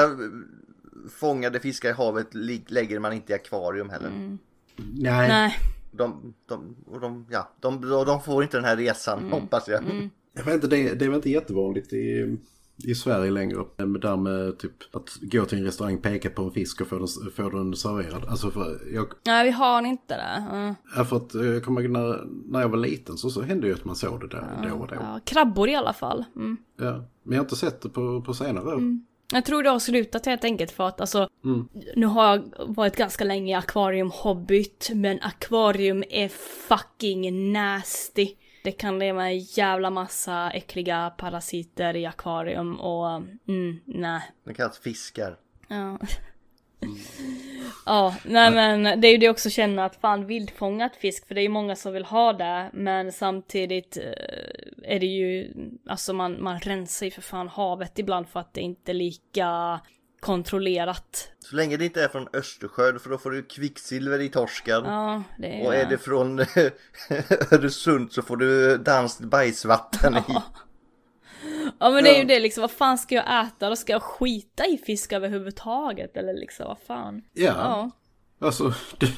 fångade fiskar i havet lägger man inte i akvarium heller. Nej. Nej. De, de, och de, ja, de, de får inte den här resan, hoppas jag. Jag vet inte, det, det är väl inte jättevanligt i, i Sverige längre. Men där med typ att gå till en restaurang, peka på en fisk och få den, få den serverad. Alltså för jag, Nej, vi har inte det. Mm. ja, för att jag kommer när, när jag var liten så, så hände ju att man såg det där då och då. Ja, krabbor i alla fall. Mm. Ja. Men jag har inte sett det på, på senare år. Jag tror det har slutat helt enkelt för att alltså, Mm. nu har jag varit ganska länge i akvariumhobbyt, men akvarium är fucking nasty. Det kan leva en jävla massa äckliga parasiter i akvarium och mm, nej. De kallas fiskar. Ja. Ja, nej men det är ju det också känna att fan vildfångat fisk, för det är ju många som vill ha det, men samtidigt eh, är det ju, alltså man, man rensar ju för fan havet ibland för att det inte är lika kontrollerat. Så länge det inte är från Östersjön för då får du kvicksilver i torsken. Ja, det är... Och är det från Öresund så får du danskt bajsvatten i. Ja men det är ju det liksom, vad fan ska jag äta? Då ska jag skita i fisk överhuvudtaget eller liksom, vad fan? Ja. Ja. Alltså, det,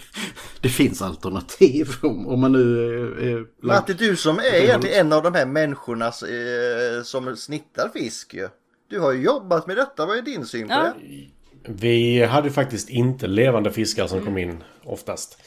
det finns alternativ om, om man nu är... är Matti, du som är egentligen en av de här människorna eh, som snittar fisk ju. Du har ju jobbat med detta, vad är din syn på Ja. det? Vi hade faktiskt inte levande fiskar som kom in oftast.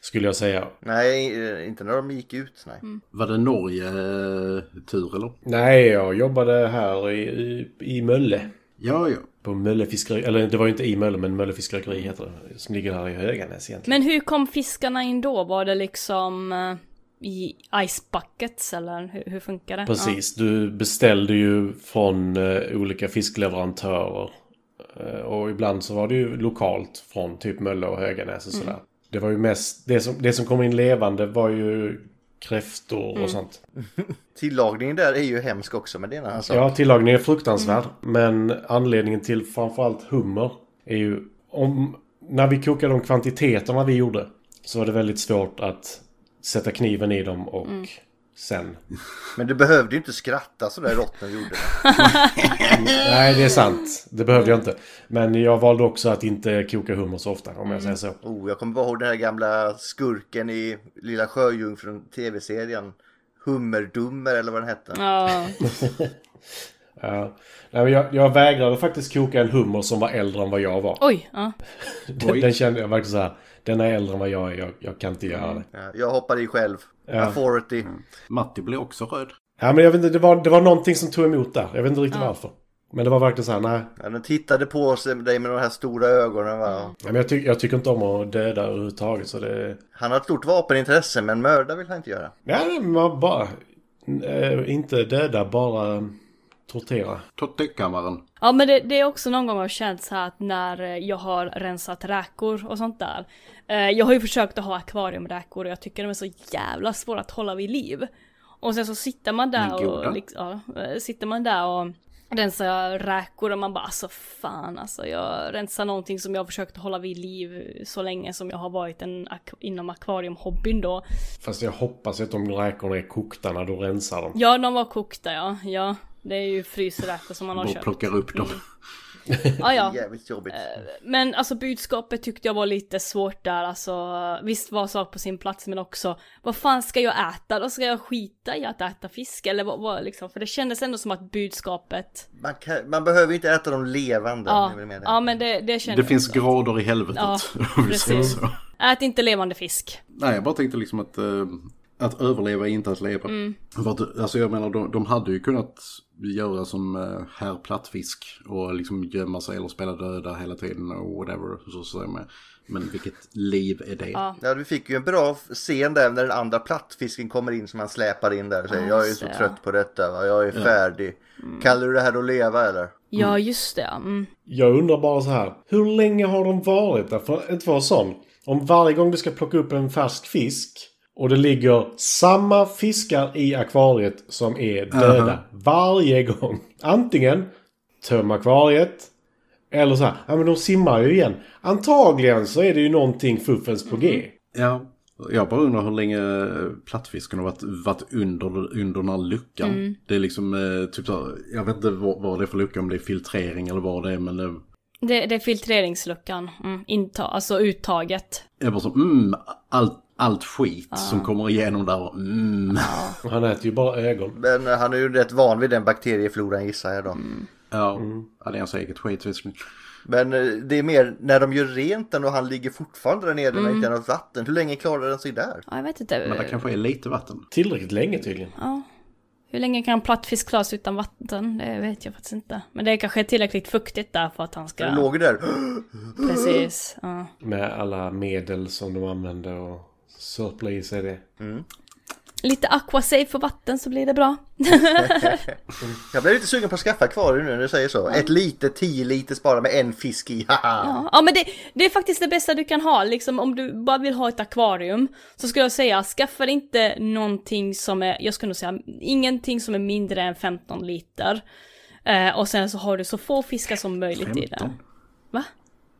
Skulle jag säga. Nej, eh, inte när de gick ut, nej. Var det Norge eh, tur eller? Nej, jag jobbade här i, i, i Mölle. Ja, ja. På Mölle fiskeri, eller det var ju inte i Mölle men Mölle fiskeri heter det. Som ligger här i Höganäs egentligen. Men hur kom fiskarna in då? Var det liksom eh, i ice buckets eller hur, hur funkar det? Precis, du beställde ju från eh, olika fiskleverantörer. Eh, och ibland så var det ju lokalt från typ Mölle och Höganäs och sådär. Det var ju mest, det som, det som kom in levande var ju kräftor och sånt. Tillagningen där är ju hemsk också, men det är en annan sak. Ja, tillagningen är fruktansvärd. Men anledningen till framförallt hummer är ju om... När vi kokade de kvantiteterna vi gjorde så var det väldigt svårt att sätta kniven i dem och sen... Men du behövde ju inte skratta sådär rått när du gjorde det. Nej, det är sant. Det behövde jag inte. Men jag valde också att inte koka hummer så ofta, om jag säger så. Oh, jag kommer bara ihåg den här gamla skurken i Lilla Sjöjungfrun tv-serien. Hummerdummer eller vad den hette. Ja. Ja. Nej, jag, jag vägrade faktiskt koka en hummer som var äldre än vad jag var. Oj, ja. Den, den kände jag verkligen så här. Den är äldre än vad jag är. Jag, jag kan inte göra det. Ja, jag hoppar i själv. Ja. Authority. Matti blir också röd. Ja, men jag vet inte. Det var, det var någonting som tog emot där. Jag vet inte riktigt varför. Men det var verkligen så här, nej. Ja, den tittade på sig, dig med de här stora ögonen. Va? Ja, men jag, ty jag tycker inte om att döda överhuvudtaget. Så det... Han har ett stort vapenintresse men mörda vill han inte göra. Ja, man bara... Eh, inte döda, bara tortera. Tortyrkammaren. Ja men det, det är också någon gång har känt så här att när eh, jag har rensat räkor och sånt där. Eh, jag har ju försökt att ha akvariumräkor och jag tycker de är så jävla svåra att hålla vid liv. Och sen så sitter man där och liksom, ja, eh, sitter man där och rensar räkor och man bara alltså fan alltså jag rensar någonting som jag har försökt hålla vid liv så länge som jag har varit en ak- inom akvariumhobbyn då. Fast jag hoppas att de räkorna är kokta när du rensar dem. Ja de var kokta ja, ja. Det är ju frysräkor som man har Och köpt. plockar upp dem. Ja, ja. Jävligt jobbigt. Men alltså budskapet tyckte jag var lite svårt där, alltså visst var sak på sin plats men också vad fan ska jag äta? Då ska jag skita i att äta fisk eller vad, vad liksom? För det kändes ändå som att budskapet, Man, kan, man behöver inte äta dem levande. ja, ja men det, det kändes Det finns grader i helvetet. Ja, precis. Ät inte levande fisk. Nej, jag bara tänkte liksom att, eh, att överleva är inte att leva. Mm. För att, alltså jag menar, de, de hade ju kunnat göra som uh, herr Plattfisk och liksom gömma sig eller spela döda hela tiden och whatever. Så säger man. Men vilket liv är det? Ja. Ja, vi fick ju en bra scen där när den andra plattfisken kommer in som han släpar in där och säger Ja, jag är så trött på detta, va? jag är Ja. färdig. Kallar du det här att leva eller? Ja just det, mm. Jag undrar bara så här. Hur länge har de varit där? För att vara sån. Om varje gång du ska plocka upp en färsk fisk och det ligger samma fiskar i akvariet som är döda. Aha. Varje gång. Antingen töm akvariet. Eller så här. Ja men de simmar ju igen. Antagligen så är det ju någonting fuffens på G. Ja, jag bara undrar hur länge plattfisken har varit, varit under, under den här luckan. Mm. Det är liksom eh, typ så här, jag vet inte vad, vad det är för lucka, om det är filtrering eller vad det är, men det Det, det är filtreringsluckan, mm. Inta, alltså uttaget. är bara så, mm, allt, allt skit som kommer igenom där, mm. Han äter ju bara ögon. Men eh, han är ju rätt van vid den bakteriefloran gissar jag då. Mm. Ja, ja, det är hans eget skit visserligen. Men eh, det är mer när de gör rent den och han ligger fortfarande där nere när Mm. det inte är något vatten. Hur länge klarar den sig där? Ja, jag vet inte. Men det kanske är lite vatten. Tillräckligt länge tydligen. Ja. Hur länge kan en plattfisk klara sig utan vatten? Det vet jag faktiskt inte. Men det är kanske tillräckligt fuktigt där för att han ska... Den låg där. Precis. Ja. Med alla medel som de använde och sörpla i sig det. Lite aquasafe för vatten så blir det bra. Jag blev lite sugen på att skaffa akvarium nu när du säger så. Ett litet 10 liters bara med en fisk i. Ja, ja men det, det är faktiskt det bästa du kan ha, liksom om du bara vill ha ett akvarium. Så skulle jag säga, skaffa inte någonting som är, jag skulle nog säga, ingenting som är mindre än 15 liter. Eh, och sen så har du så få fiskar som möjligt i det. 15? Va?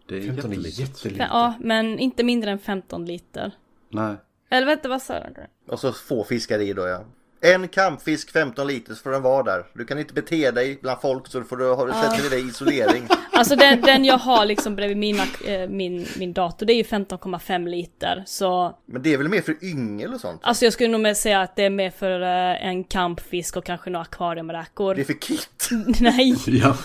Det är 15 är jättelitet. jättelitet. Ja, men inte mindre än 15 liter. Nej. Eller vänta, vad sa du? Och så få fiskar i då ja. En kampfisk 15 liter så får den vara där. Du kan inte bete dig bland folk så får du ha, sätter dig i isolering. Alltså den, den jag har liksom bredvid mina, eh, min, min dator, det är ju 15,5 liter. Så Men det är väl mer för yngel och sånt? Alltså jag skulle nog mer säga att det är mer för eh, en kampfisk och kanske några akvariumräkor. Det är för kit. Nej. Ja,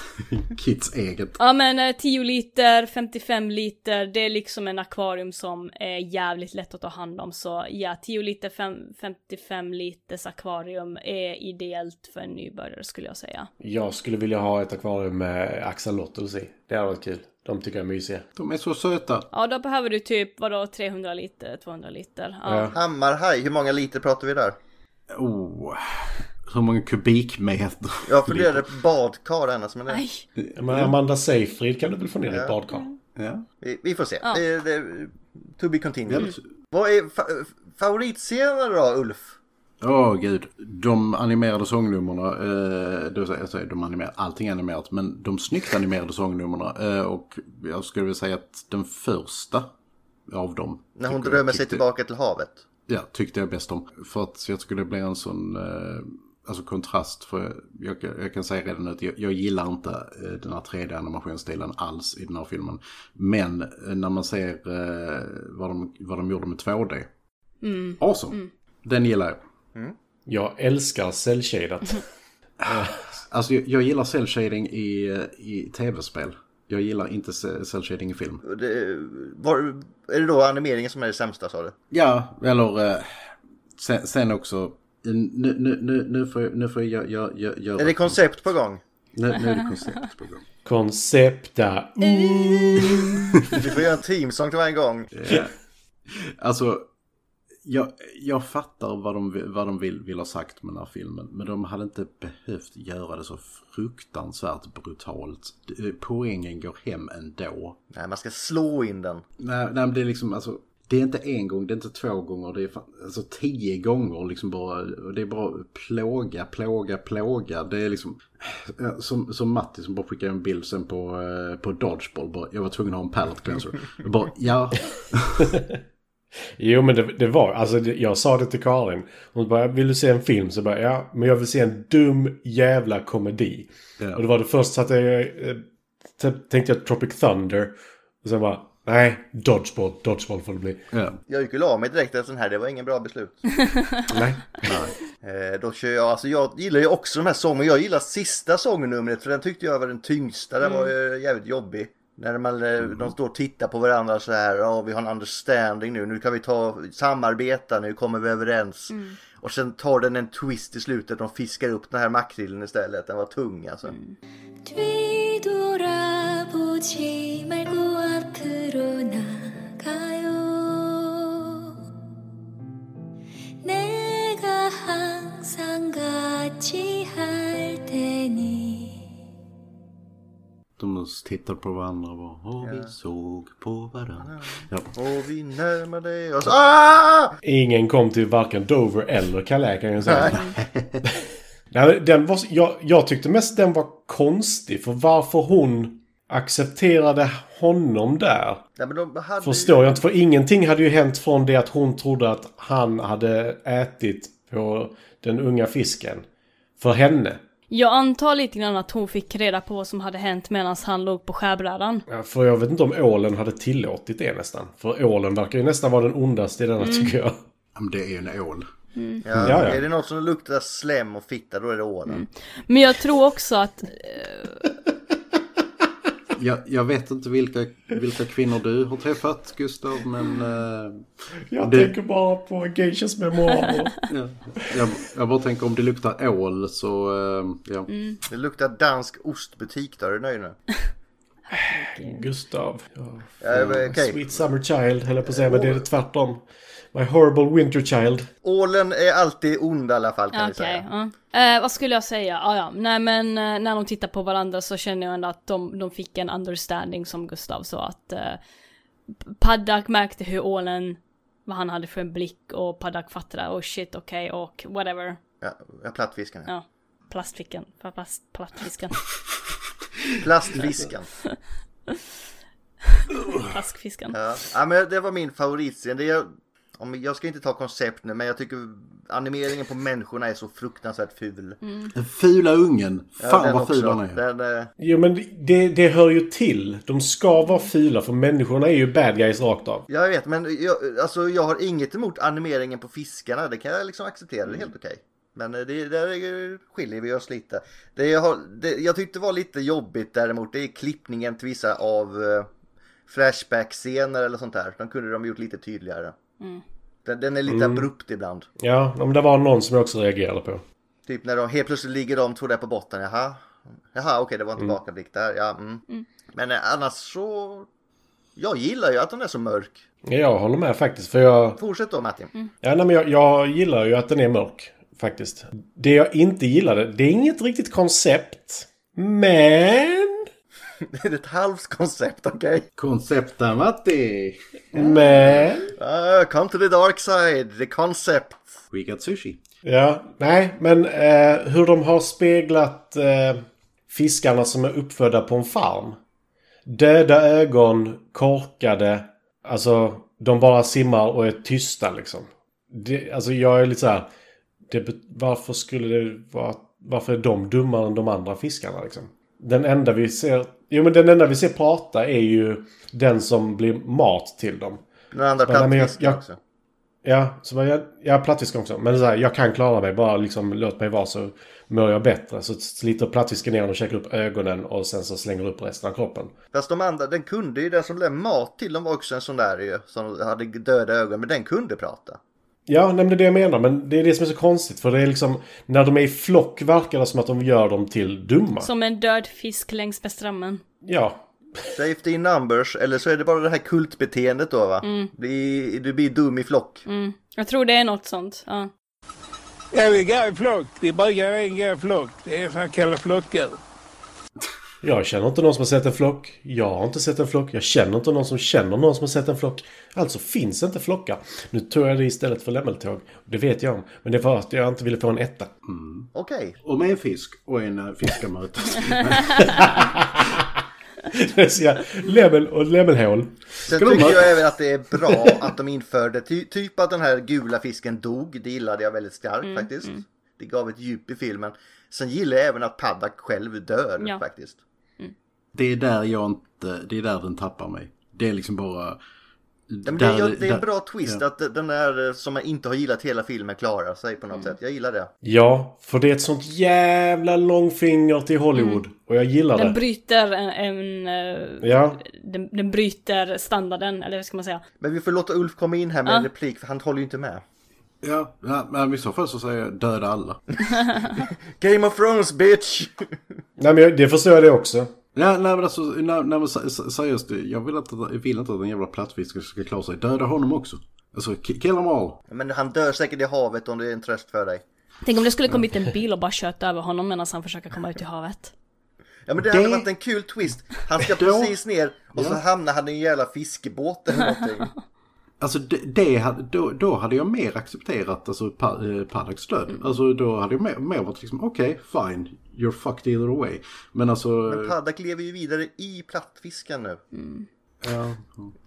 Kits eget. Ja men eh, 10 liter, 55 liter, det är liksom en akvarium som är jävligt lätt att ta hand om. Så ja, 10 liter, fem, 55 liters akvarium är ideellt för en nybörjare skulle jag säga. Jag skulle vilja ha ett akvarium med axolotls i. Det hade varit kul. De tycker jag är mysiga. De är så söta. Ja då behöver du typ, vadå, 300 liter, 200 liter. Ja. Ja. Hammarhaj, hur många liter pratar vi där? Oh, hur många kubikmeter? Jag funderade på badkar annars men det, Nej. Men Amanda Seyfried kan du väl få ner i ett badkar? Ja. vi, vi får se. Ja. Det, det, to be continued. Ja. Vad är fa favoritscenerna då Ulf? Åh gud, de animerade sångnummerna, eh, det vill säga, jag säger de animerade, allting är animerat, men de snyggt animerade sångnummerna eh, och jag skulle vilja säga att den första av dem. När hon jag drömmer sig tillbaka till havet. Ja, tyckte jag bäst om. För att jag skulle bli en sån eh, alltså kontrast. För jag, jag, jag kan säga redan nu att jag, jag gillar inte eh, den här 3D-animationsstilen alls i den här filmen. Men eh, när man ser eh, vad, de, vad de gjorde med 2D. Mm. Awesome. Den gillar jag. Jag älskar cellshadat. Alltså jag, jag gillar cell shading i, i tv-spel. Jag gillar inte ce- cell shading i film. Det, var, är det då animeringen som är det sämsta sa du? Ja, eller eh, sen, sen också. Nu, nu, nu, nu får jag, nu får jag, jag, jag göra... Är det koncept på gång? Nu, nu är det koncept på gång. Koncepta. Vi får göra en teamsång till varje gång. Ja. Alltså, jag, jag fattar vad de, vad de vill, vill ha sagt med den här filmen. Men de hade inte behövt göra det så fruktansvärt brutalt. Poängen går hem ändå. Nej, man ska slå in den. Nej, nej men det är liksom, alltså, det är inte en gång, det är inte två gånger, det är fan, alltså tio gånger liksom bara. Det är bara plåga, plåga, plåga. Det är liksom, ja, som, som Matti som bara skickade en bild sen på, eh, på Dodgeball. Bara, jag var tvungen att ha en pallet cleanser. Jag bara, ja. Jo men det, det var, alltså det, jag sa det till Karin. Hon bara, vill du se en film? Så bara, ja men jag vill se en dum jävla komedi. Ja. Och det var det först att jag eh, tänkte jag Tropic Thunder. Och sen bara, nej, Dodgeball, Dodgeball får det bli. Ja. Jag gick ju la mig direkt efter den här, det var ingen bra beslut. Nej. Eh, då kör jag, alltså jag gillar ju också de här sångerna, jag gillar sista sångnumret för den tyckte jag var den tyngsta, den var ju jävligt jobbig. När man, eh, de står och tittar på varandra så här, ja vi har en understanding nu, nu kan vi ta samarbeta, nu kommer vi överens. Och sen tar den en twist i slutet, de fiskar upp den här makrillen istället, den var tung alltså. 뒤돌아보지 말고 앞으로 나가요 내가 항상 같이 할 테니 de tittar på varandra och bara, och vi såg på varandra. Ja. Och vi närmade oss, ah! Ingen kom till varken Dover eller Calais kan jag säga. Nej, den var, jag, jag tyckte mest den var konstig. För varför hon accepterade honom där. Ja, men de hade Förstår jag inte. För ingenting hade ju hänt från det att hon trodde att han hade ätit på den unga fisken. För henne. Jag antar lite grann att hon fick reda på vad som hade hänt medan han låg på skärbrädan. Ja, för jag vet inte om ålen hade tillåtit det nästan. För ålen verkar ju nästan vara den ondaste i denna tycker jag. Ja, men det är ju en ål. Ja, Ja, ja. Är det något som luktar slem och fitta då är det ålen. Men jag tror också att... eh, Jag, jag vet inte vilka, vilka kvinnor du har träffat Gustav men... eh, Jag det- tänker bara på Geishas memoarer. ja, jag, jag bara tänker om det luktar ål så... eh, ja. Det luktar dansk ostbutik då, är du nöjd nu? Gustav. Ja, okej. Sweet Summer Child höll jag på att säga, men det är tvärtom. My Horrible Winter Child. Ålen är alltid ond i alla fall kan Okej, vi säga. ja. Eh, vad skulle jag säga? Ah, ja, nej men eh, när de tittar på varandra så känner jag ändå att de, de fick en understanding som Gustav sa att uh, Paddak märkte hur ålen, vad han hade för en blick och Paddak fattade, oh shit, okej, och whatever. Ja, ja plattfisken. Ja. Plastfickan, plast, plattfisken, Plastfisken. plaskfisken. Ja. ja, men det var min favoritscen. Det är, om, jag ska inte ta koncept nu, men jag tycker animeringen på människorna är så fruktansvärt ful. Den fula ungen. Ja, Fan den vad ful han är. Den, eh, Jo men det, det hör ju till. De ska vara fula för människorna är ju bad guys rakt av. jag vet, men jag, alltså, jag har inget emot animeringen på fiskarna. Det kan jag liksom acceptera, det är helt okej. Men eh, det, där är- skiljer vi oss lite. Det jag, har, det jag tyckte var lite jobbigt däremot, det är klippningen till vissa av eh, Flashback-scener eller sånt där. De kunde de gjort lite tydligare. Den, den är lite abrupt ibland. Ja, men det var någon som jag också reagerade på. Typ när de helt plötsligt ligger de två där på botten. Jaha, Jaha okej det var en tillbakablick där. Ja, mm. Men eh, annars så... Jag gillar ju att den är så mörk. Jag håller med faktiskt. För jag, Fortsätt då Martin. ja, nej, men jag, jag gillar ju att den är mörk. Faktiskt. Det jag inte gillade, det är inget riktigt koncept. Men... Det är ett halvt koncept, okej? Koncepta Matti. Men... Uh, come to the dark side, the concept. We got sushi. Ja, nej, men eh, hur de har speglat eh, fiskarna som är uppfödda på en farm. Döda ögon, korkade. Alltså, de bara simmar och är tysta liksom. Det, alltså jag är lite så här. Det, varför skulle det vara... Varför är de dummare än de andra fiskarna liksom? Den enda vi ser... Jo men den enda vi ser prata är ju den som blir mat till dem. Den andra plattfisken också. Ja, så bara, jag, plattfisken också. Men så här, jag kan klara mig. Bara liksom låt mig vara så mår jag bättre. Så sliter plattfisken ner och käkar upp ögonen och sen så slänger upp resten av kroppen. Fast de andra, den kunde ju, den som blev mat till dem var också en sån där ju. Som hade döda ögon, men den kunde prata. Ja, nej, det är det jag menar. Men det är det som är så konstigt. För det är liksom, när de är i flock verkar det som att de gör dem till dumma. Som en död fisk längs med strömmen. Ja. Safety in numbers, eller så är det bara det här kultbeteendet då va? Mm. Bli, du blir dum i flock. Mm. Jag tror det är något sånt. Ja. Ja, vi går i flock. Vi brukar gå i flock. Det är så kallade flockar. Jag känner inte någon som har sett en flock. Jag har inte sett en flock. Jag känner inte någon som känner någon som har sett en flock. Alltså finns inte flockar. Nu tog jag det istället för lämmeltåg. Det vet jag om. Men det var att jag inte ville få en etta. Okej. Och med en fisk och en fisk ska mötas. Det. Lämmel och lämmelhål. Sen tycker jag även att det är bra att de införde, ty, typ att den här gula fisken dog, det gillade jag väldigt starkt Mm, faktiskt. Det gav ett djup i filmen. Sen gillar jag även att Paddock själv dör Ja. faktiskt. Det är där jag inte, det är där den tappar mig. Det är liksom bara... Ja, men det, är, där- det är en där- bra twist ja. att den där eh, som man inte har gillat hela filmen klarar sig på något Mm. sätt. Jag gillar det. Ja, för det är ett sånt jävla långfinger till Hollywood. Och jag gillar Den det. bryter en... en eh, Ja. den, den bryter standarden, eller vad ska man säga? Men vi får låta Ulf komma in här med Ja. en replik för han håller ju inte med. Ja, ja, men i så fall så säger jag döda alla. Game of Thrones bitch! Nej men jag- det förstår jag det också. Ja, nej men alltså, nej, nej, men se- se- seriöst, jag vill inte, jag vill inte att den jävla plattfisken ska klara sig. Döda honom också. Alltså, ki- kill them all. Men han dör säkert i havet om det är en tröst för dig. Tänk om det skulle kommit en bil och bara kört över honom medan han försöker komma ut i havet. Ja men det, Det- hade varit en kul twist. Han ska precis ner och så hamnar han i en jävla fiskebåt eller någonting. Alltså det, det då, då hade jag mer accepterat alltså, pa, eh, Paddocks död. Mm. Alltså då hade jag mer, mer varit liksom okej, fine, you're fucked either way. Men alltså... Men Paddock lever ju vidare i plattfisken nu. ja,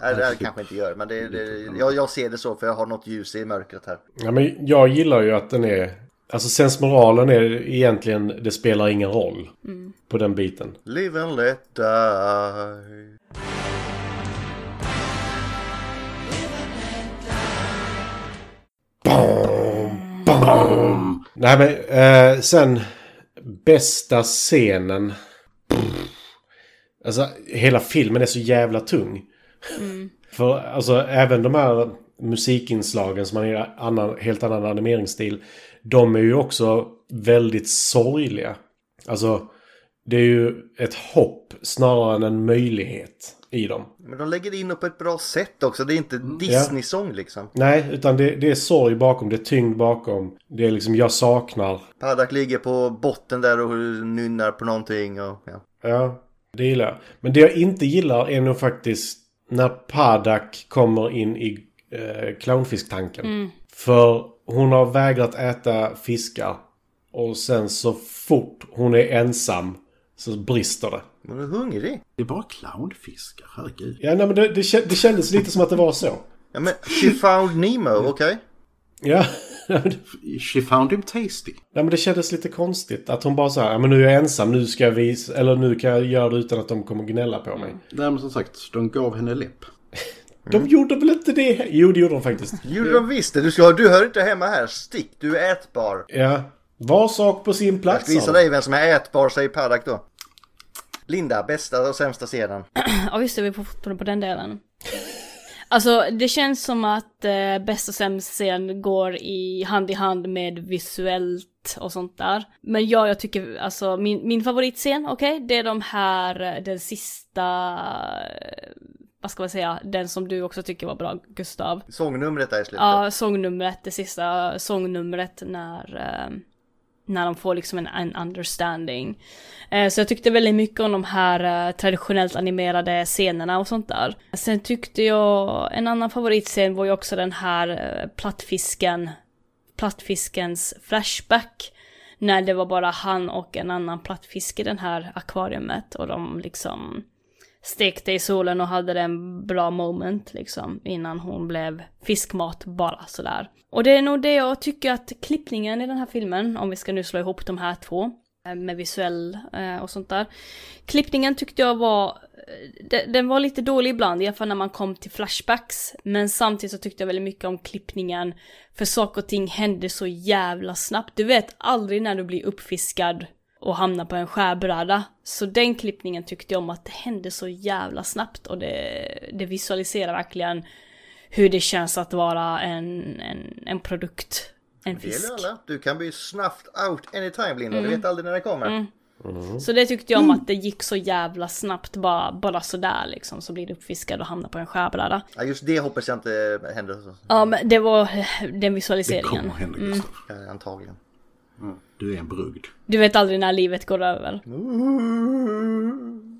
Nej, det här kanske inte gör, men det, det, jag, jag ser det så för jag har något ljus i mörkret här. Ja, men jag gillar ju att den är... Alltså sensmoralen är egentligen, det spelar ingen roll. På den biten. Live and let die. Bam! Nej men, eh, sen... Bästa scenen. Alltså, hela filmen är så jävla tung. För alltså, även de här musikinslagen som har en annan, helt annan animeringsstil. De är ju också väldigt sorgliga. Alltså, det är ju ett hopp snarare än en möjlighet i dem. Men de lägger in det på ett bra sätt också. Det är inte Disney-sång liksom. Nej, utan det, det är sorg bakom, det är tyngd bakom. Det är liksom, jag saknar. Paddock ligger på botten där och nynnar på någonting och ja. Ja, det gillar jag. Men det jag inte gillar är nog faktiskt när Padak kommer in i eh, clownfisktanken. För hon har vägrat äta fiskar. Och sen så fort hon är ensam så brister det. Men du är hungrig. det är bara clownfiskar, herregud. Ja, nej, men det, det, det kändes lite som att det var så. Ja men She found Nemo, okej? Ja. She found him tasty. Ja men det kändes lite konstigt att hon bara så här, ja men nu är jag ensam, nu ska jag visa, eller nu kan jag göra det utan att de kommer gnälla på mig. Nej men som sagt, de gav henne läpp. De gjorde väl inte det? Jo det gjorde de faktiskt. Jo de visste, du, ska, du hör inte hemma här. Stick, du är ätbar. Ja. Var sak på sin Jag plats. ska visa dig vem som är ätbar, säger Paddock då. Linda, bästa och sämsta scenen. Ja just det, vi får fortfarande på den delen. Alltså det känns som att eh, bäst och sämst scen går i hand i hand med visuellt och sånt där. Men ja, jag tycker alltså min, min favoritscen, okej, det är de här, eh, den sista, eh, vad ska man säga, den som du också tycker var bra, Gustav. Sångnumret där i slutet. Ja, sångnumret, det sista sångnumret när, eh, när de får liksom en, en understanding. Eh, så jag tyckte väldigt mycket om de här eh, traditionellt animerade scenerna och sånt där. Sen tyckte jag, en annan favoritscen var ju också den här eh, plattfisken, plattfiskens flashback. När det var bara han och en annan plattfisk i den här akvariet och de liksom stekte i solen och hade en bra moment liksom innan hon blev fiskmat bara sådär. Och det är nog det jag tycker att klippningen i den här filmen, om vi ska nu slå ihop de här två, eh, med visuell eh, och sånt där. Klippningen tyckte jag var, eh, den var lite dålig ibland, i alla fall när man kom till flashbacks. Men samtidigt så tyckte jag väldigt mycket om klippningen, för saker och ting hände så jävla snabbt. Du vet aldrig när du blir uppfiskad och hamnar på en skärbräda. Så den klippningen tyckte jag om att det hände så jävla snabbt och det, det visualiserar verkligen hur det känns att vara en, en, en produkt. En Det fisk. gäller alla. Du kan bli snuffed out anytime Linda. Du Mm. vet aldrig när det kommer. Mm. Så det tyckte jag om att det gick så jävla snabbt, bara, bara sådär liksom, så blir du uppfiskad och hamnar på en skärbräda. Ja, just det hoppas jag inte händer. Ja men det var eh, den visualiseringen. kommer hända, Mm. Gustav. Du är en brugd. Du vet aldrig när livet går över.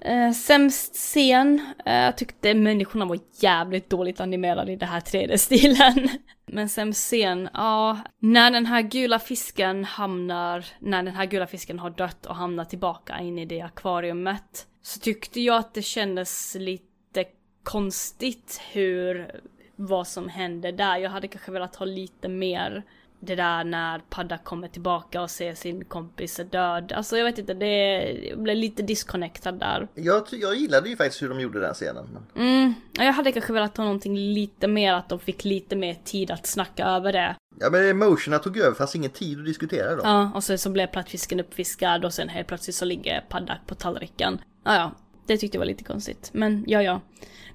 Eh, sämst scen, eh, jag tyckte människorna var jävligt dåligt animerade i den här 3D-stilen. Men sämst scen, ja, när den här gula fisken hamnar, när den här gula fisken har dött och hamnar tillbaka in i det akvariumet, så tyckte jag att det kändes lite konstigt hur, vad som hände där. Jag hade kanske velat ha lite mer det där när Padda kommer tillbaka och ser sin kompis är död. Alltså jag vet inte, det jag blev lite disconnectad där. Jag, jag gillade ju faktiskt hur de gjorde den scenen. Men... Mm, ja, jag hade kanske velat ha någonting lite mer, att de fick lite mer tid att snacka över det. Ja men emotionerna tog över, fast ingen tid att diskutera då. Ja, och sen så blev plattfisken uppfiskad och sen helt plötsligt så ligger Paddak på tallriken. Ja, ja, det tyckte jag var lite konstigt. Men ja, ja.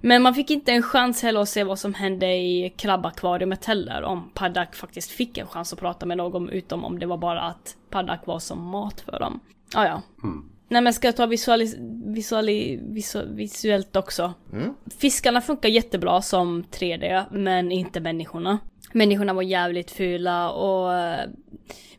Men man fick inte en chans heller att se vad som hände i krabbakvariumet heller. Om Paddak faktiskt fick en chans att prata med någon, utom om det var bara att Paddak var som mat för dem. Ja, ja. Nej men ska jag ta visualis visuali visu visuellt också? Mm. Fiskarna funkar jättebra som 3D, men inte människorna. Människorna var jävligt fula och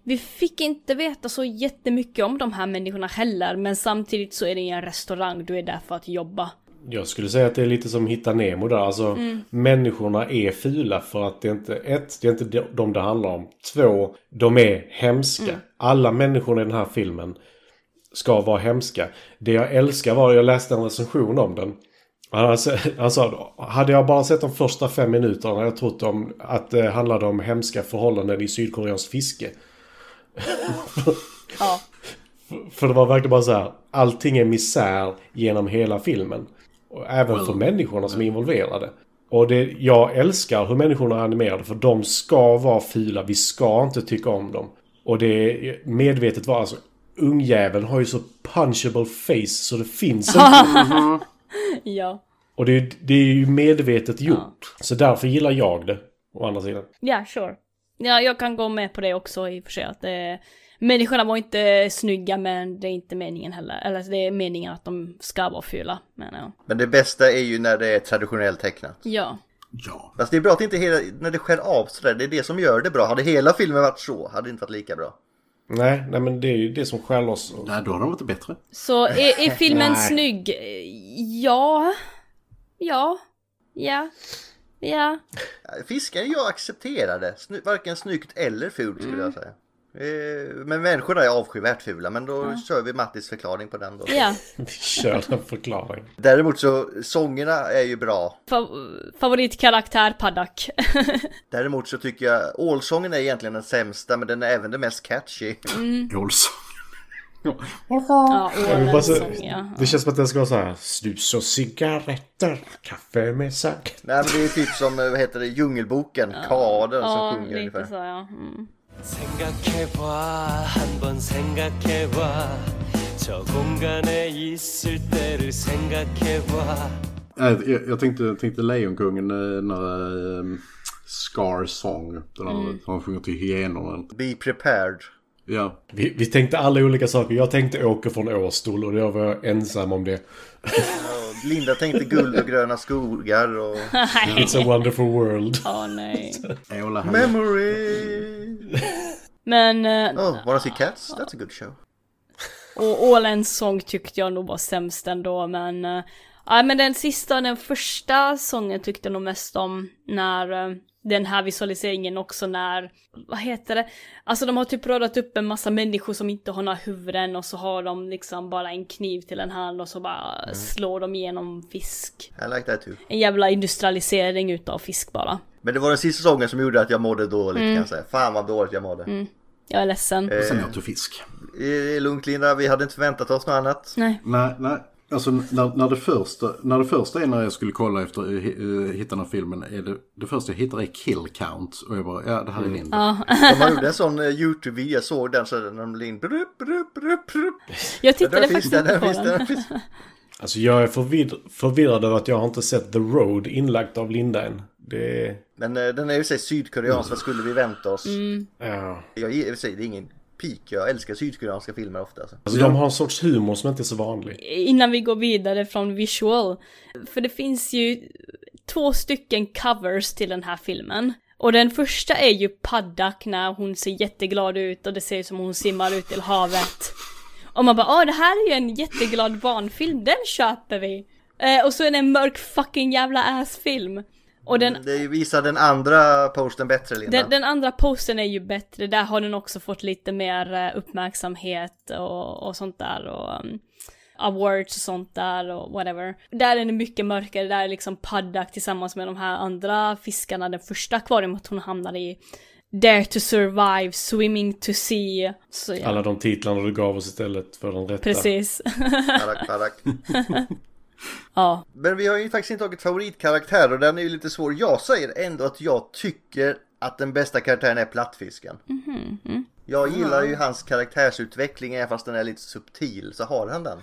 vi fick inte veta så jättemycket om de här människorna heller, men samtidigt så är det en restaurang, du är där för att jobba. Jag skulle säga att det är lite som Hitta Nemo där. Alltså, Mm. människorna är fula för att det är inte... Ett, det är inte de- de det handlar om. Två, de är hemska. Mm. Alla människor i den här filmen ska vara hemska. Det jag älskar var, jag läste en recension om den. Han sa, han sa, hade jag bara sett de första fem minuterna hade jag trott om att det handlade om hemska förhållanden i Sydkoreans fiske. Ja. För det var verkligen bara så här, allting är misär genom hela filmen. Och även för människorna som är involverade. Och det, jag älskar hur människorna är animerade för de ska vara fula, vi ska inte tycka om dem. Och det är medvetet var alltså, ungjäveln har ju så punchable face så det finns inte. ja. Och det, är- det är ju medvetet gjort. Så därför gillar jag det. Å andra sidan. Ja, sure. Ja, jag kan gå med på det också i och för sig att det, Människorna var inte snygga men det är inte meningen heller. Eller det är meningen att de ska vara fula, menar jag. Men det bästa är ju när det är traditionellt tecknat. Ja. Ja. Fast det är bra att inte hela, när det skär av sådär, det är det som gör det bra. Hade hela filmen varit så hade det inte varit lika bra. Nej, nej men det är ju det som skär loss. Nej, då har de varit bättre. Så är, är filmen snygg? Ja. Ja. Ja. Ja. Fisken jag accepterade, Sny- varken snyggt eller fult skulle jag säga. Eh, Men människorna är avskyvärt fula, men då kör vi Mattis förklaring på den då. Ja. Vi kör en förklaring. Däremot så, sångerna är ju bra. Fa- favoritkaraktär Paddock. Däremot så tycker jag Ålsången är egentligen den sämsta, men den är även den mest catchy. Ålsång. Ja. Ja. Det känns som att den ska vara så här. Snus och cigaretter, kaffe med sack. Nej men det är typ som, eh, vad heter det, Djungelboken, ja. Kaden som ja, sjunger ungefär. Så, ja. Mm. Jag, jag tänkte, tänkte Lejonkungen eh, när eh, Scar Song. Den mm. han sjunger till hyenorna. Be prepared. Ja. Vi, vi tänkte alla olika saker. Jag tänkte Åke från Åstol och jag var ensam om det. Linda tänkte guld och gröna skogar och... It's a wonderful world. Åh nej. Åla han. Memory! Men... eh, Oh, wanna see cats? That's a good show. Och Ålens sång tyckte jag nog var sämst ändå, men... eh, Ja, men den sista, den första sången tyckte jag nog mest om när... eh, den här visualiseringen också när, vad heter det? Alltså de har typ radat upp en massa människor som inte har några huvuden och så har de liksom bara en kniv till en hand och så bara slår de igenom fisk. I like that too. En jävla industrialisering utav fisk bara. Men det var den sista sången som gjorde att jag mådde dåligt Mm. kan jag säga. Fan vad dåligt jag mådde. Mm. Jag är ledsen. Eh, Sen åt du fisk. Det är lugnt Linda, vi hade inte förväntat oss något annat. Nej. Nej, nej. Alltså när, när, det första, när det första är när jag skulle kolla efter att hitta den här filmen. Är det, det första jag hittar är kill count. Och jag bara, ja det här är Linda. Ja. De gjort en sån eh, YouTube-video, jag såg den så när de la in brup, brup, brup, brup. Jag tittade faktiskt den, inte där på den, finns. Alltså jag är förvirrad, förvirrad över att jag har inte sett The Road inlagt av Linda än. Det... Men den är ju sig sydkoreansk, vad skulle vi vänta oss? Mm. Ja. Jag för sig, det är ingen peak, jag älskar sydkoreanska filmer ofta. Alltså. Alltså de har en sorts humor som inte är så vanlig. Innan vi går vidare från visual. För det finns ju två stycken covers till den här filmen. Och den första är ju Paddak när hon ser jätteglad ut och det ser ut som hon simmar ut till havet. Och man bara åh det här är ju en jätteglad barnfilm, den köper vi! Eh, och så är det en mörk fucking jävla assfilm. Och den, Det visar den andra posten bättre Linda. den, den andra posten är ju bättre, där har den också fått lite mer eh, uppmärksamhet och, och sånt där och um, awards och sånt där och whatever. Där är det mycket mörkare, där är liksom Paddak tillsammans med de här andra fiskarna, den första akvariet hon hamnade i. Dare to survive, swimming to sea. Så, ja. Alla de titlarna du gav oss istället för den rätta. Precis. Parak, parak. ja. Men vi har ju faktiskt inte tagit favoritkaraktär och den är ju lite svår. Jag säger ändå att jag tycker att den bästa karaktären är plattfisken. Mhm, mm. Jag gillar ju hans karaktärsutveckling även fast den är lite subtil så har han den.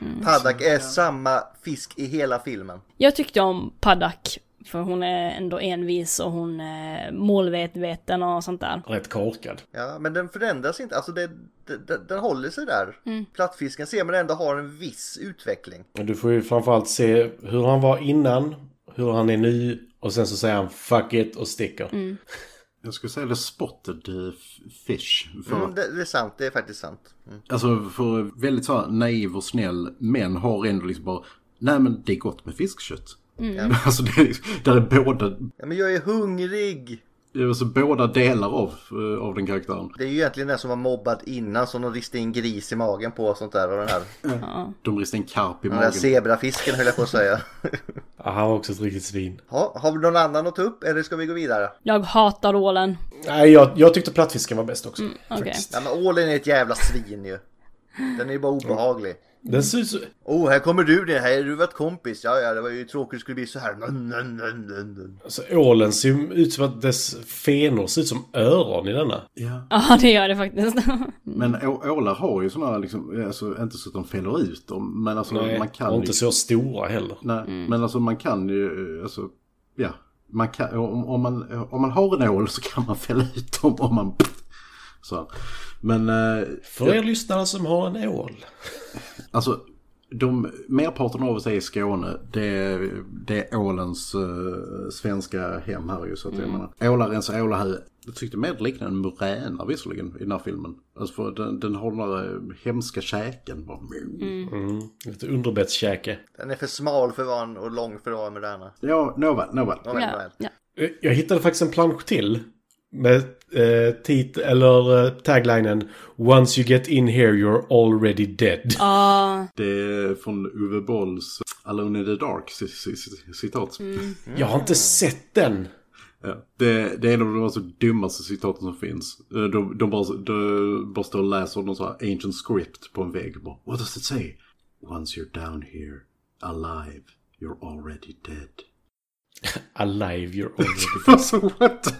Mm. Paddak är samma fisk i hela filmen. Jag tyckte om Paddak, för hon är ändå envis och hon är målmedveten och sånt där. Rätt korkad. Ja, men den förändras inte. Alltså det, den, den håller sig där. Mm. Plattfisken ser man ändå har en viss utveckling. Du får ju framförallt se hur han var innan, hur han är nu och sen så säger han fuck it och sticker. Mm. Jag skulle säga det spotted eh, fish. För, Mm, det, det är sant, det är faktiskt sant. Mm. Alltså för väldigt så naiv och snäll men har ändå liksom bara Nej men det är gott med fiskkött. Mm. Alltså det är, där är båda, Ja, men jag är hungrig. Det är alltså båda delar av, eh, av den karaktären. Det är ju egentligen den som var mobbad innan som de ristade in gris i magen på och sånt där. Och den här, De ristade en karp i den där magen. zebrafisken höll jag på att säga. Ja, han var också ett riktigt svin. Ha, har vi någon annan att ta upp eller ska vi gå vidare? Jag hatar ålen. Nej, jag, jag tyckte plattfisken var bäst också. Mm, faktiskt. Ja, men ålen är ett jävla svin ju. Den är ju bara obehaglig. Den ser ut så... Oh, här kommer du, det här är du varit kompis. Ja, ja, det var ju tråkigt det skulle bli så här. Alltså, ålen ser ju ut som att dess fenor ser ut som öron i denna. Ja. Ja, det gör det faktiskt. Men ålar har ju sådana liksom, alltså inte så att de fäller ut dem. Men alltså Nej, man kan och inte ju- så stora heller. Nej, men alltså man kan ju, alltså, ja. Man kan, om, om, man, om man har en ål så kan man fälla ut dem om man... Så. Men... eh, För er lyssnare som har en ål. Alltså, de, merparten av oss är i Skåne. Det, är- det är ålens eh, svenska hem här ju. Så att jag Mm. menar. Ålarens ålahö. Jag tyckte mer det liknade en muräna visserligen i den här filmen. Alltså för den, den har den där eh, hemska käken. Bara, Mm. Lite underbettskäke. Den är för smal för att vara en och lång för att vara en moderna. Ja, nåväl, nåväl. Ja, ja. Jag hittade faktiskt en plansch till. Med eh, tit eller eh, taglinen Once you get in here you're already dead. Ah, Det är från Uwe Bolls Alone in the Dark ci- ci- ci- citat. mm. Jag har inte sett den. Ja, det, det är en av de alltså dummaste citaten som finns. Eh, De, de, bara, de bara står och läser någon sån här ancient script på en vägg. Bara, What does it say? Once you're down here, alive, you're already dead. Alive you're already dead. Alltså what?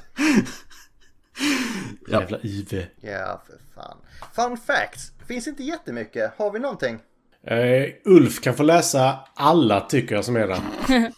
Ja. Jävla Uwe. Ja, för fan. Fun facts. Finns inte jättemycket. Har vi någonting? Eh, Ulf kan få läsa alla tycker jag som är där.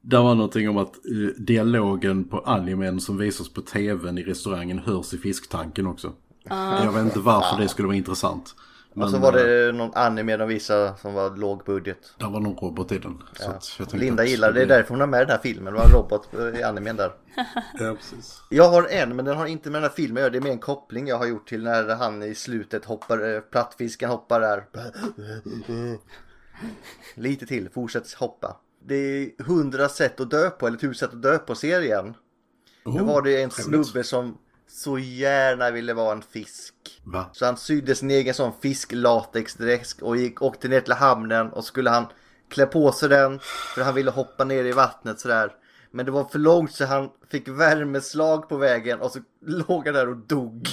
Det var någonting om att eh, dialogen på animen som visas på tvn i restaurangen hörs i fisktanken också. Jag vet inte varför det skulle vara intressant. Men, och så var eh, det någon anime de visade som var låg budget. Det var någon robot i den. Ja. Linda gillar det. Det är därför hon har med den här filmen. Det var en robot i animen där. Ja, precis. Jag har en, men den har inte med den här filmen att göra. Det är mer en koppling jag har gjort till när han i slutet hoppar, eh, plattfisken hoppar där. Lite till, fortsätt hoppa. Det är hundra sätt att dö på, eller tusen sätt att dö på serien. Då var det en snubbe som så gärna ville vara en fisk. Va? Så han sydde sin egen sån fisklatexdräkt och gick, åkte ner till hamnen och skulle han klä på sig den för han ville hoppa ner i vattnet sådär. Men det var för långt så han fick värmeslag på vägen och så låg han där och dog.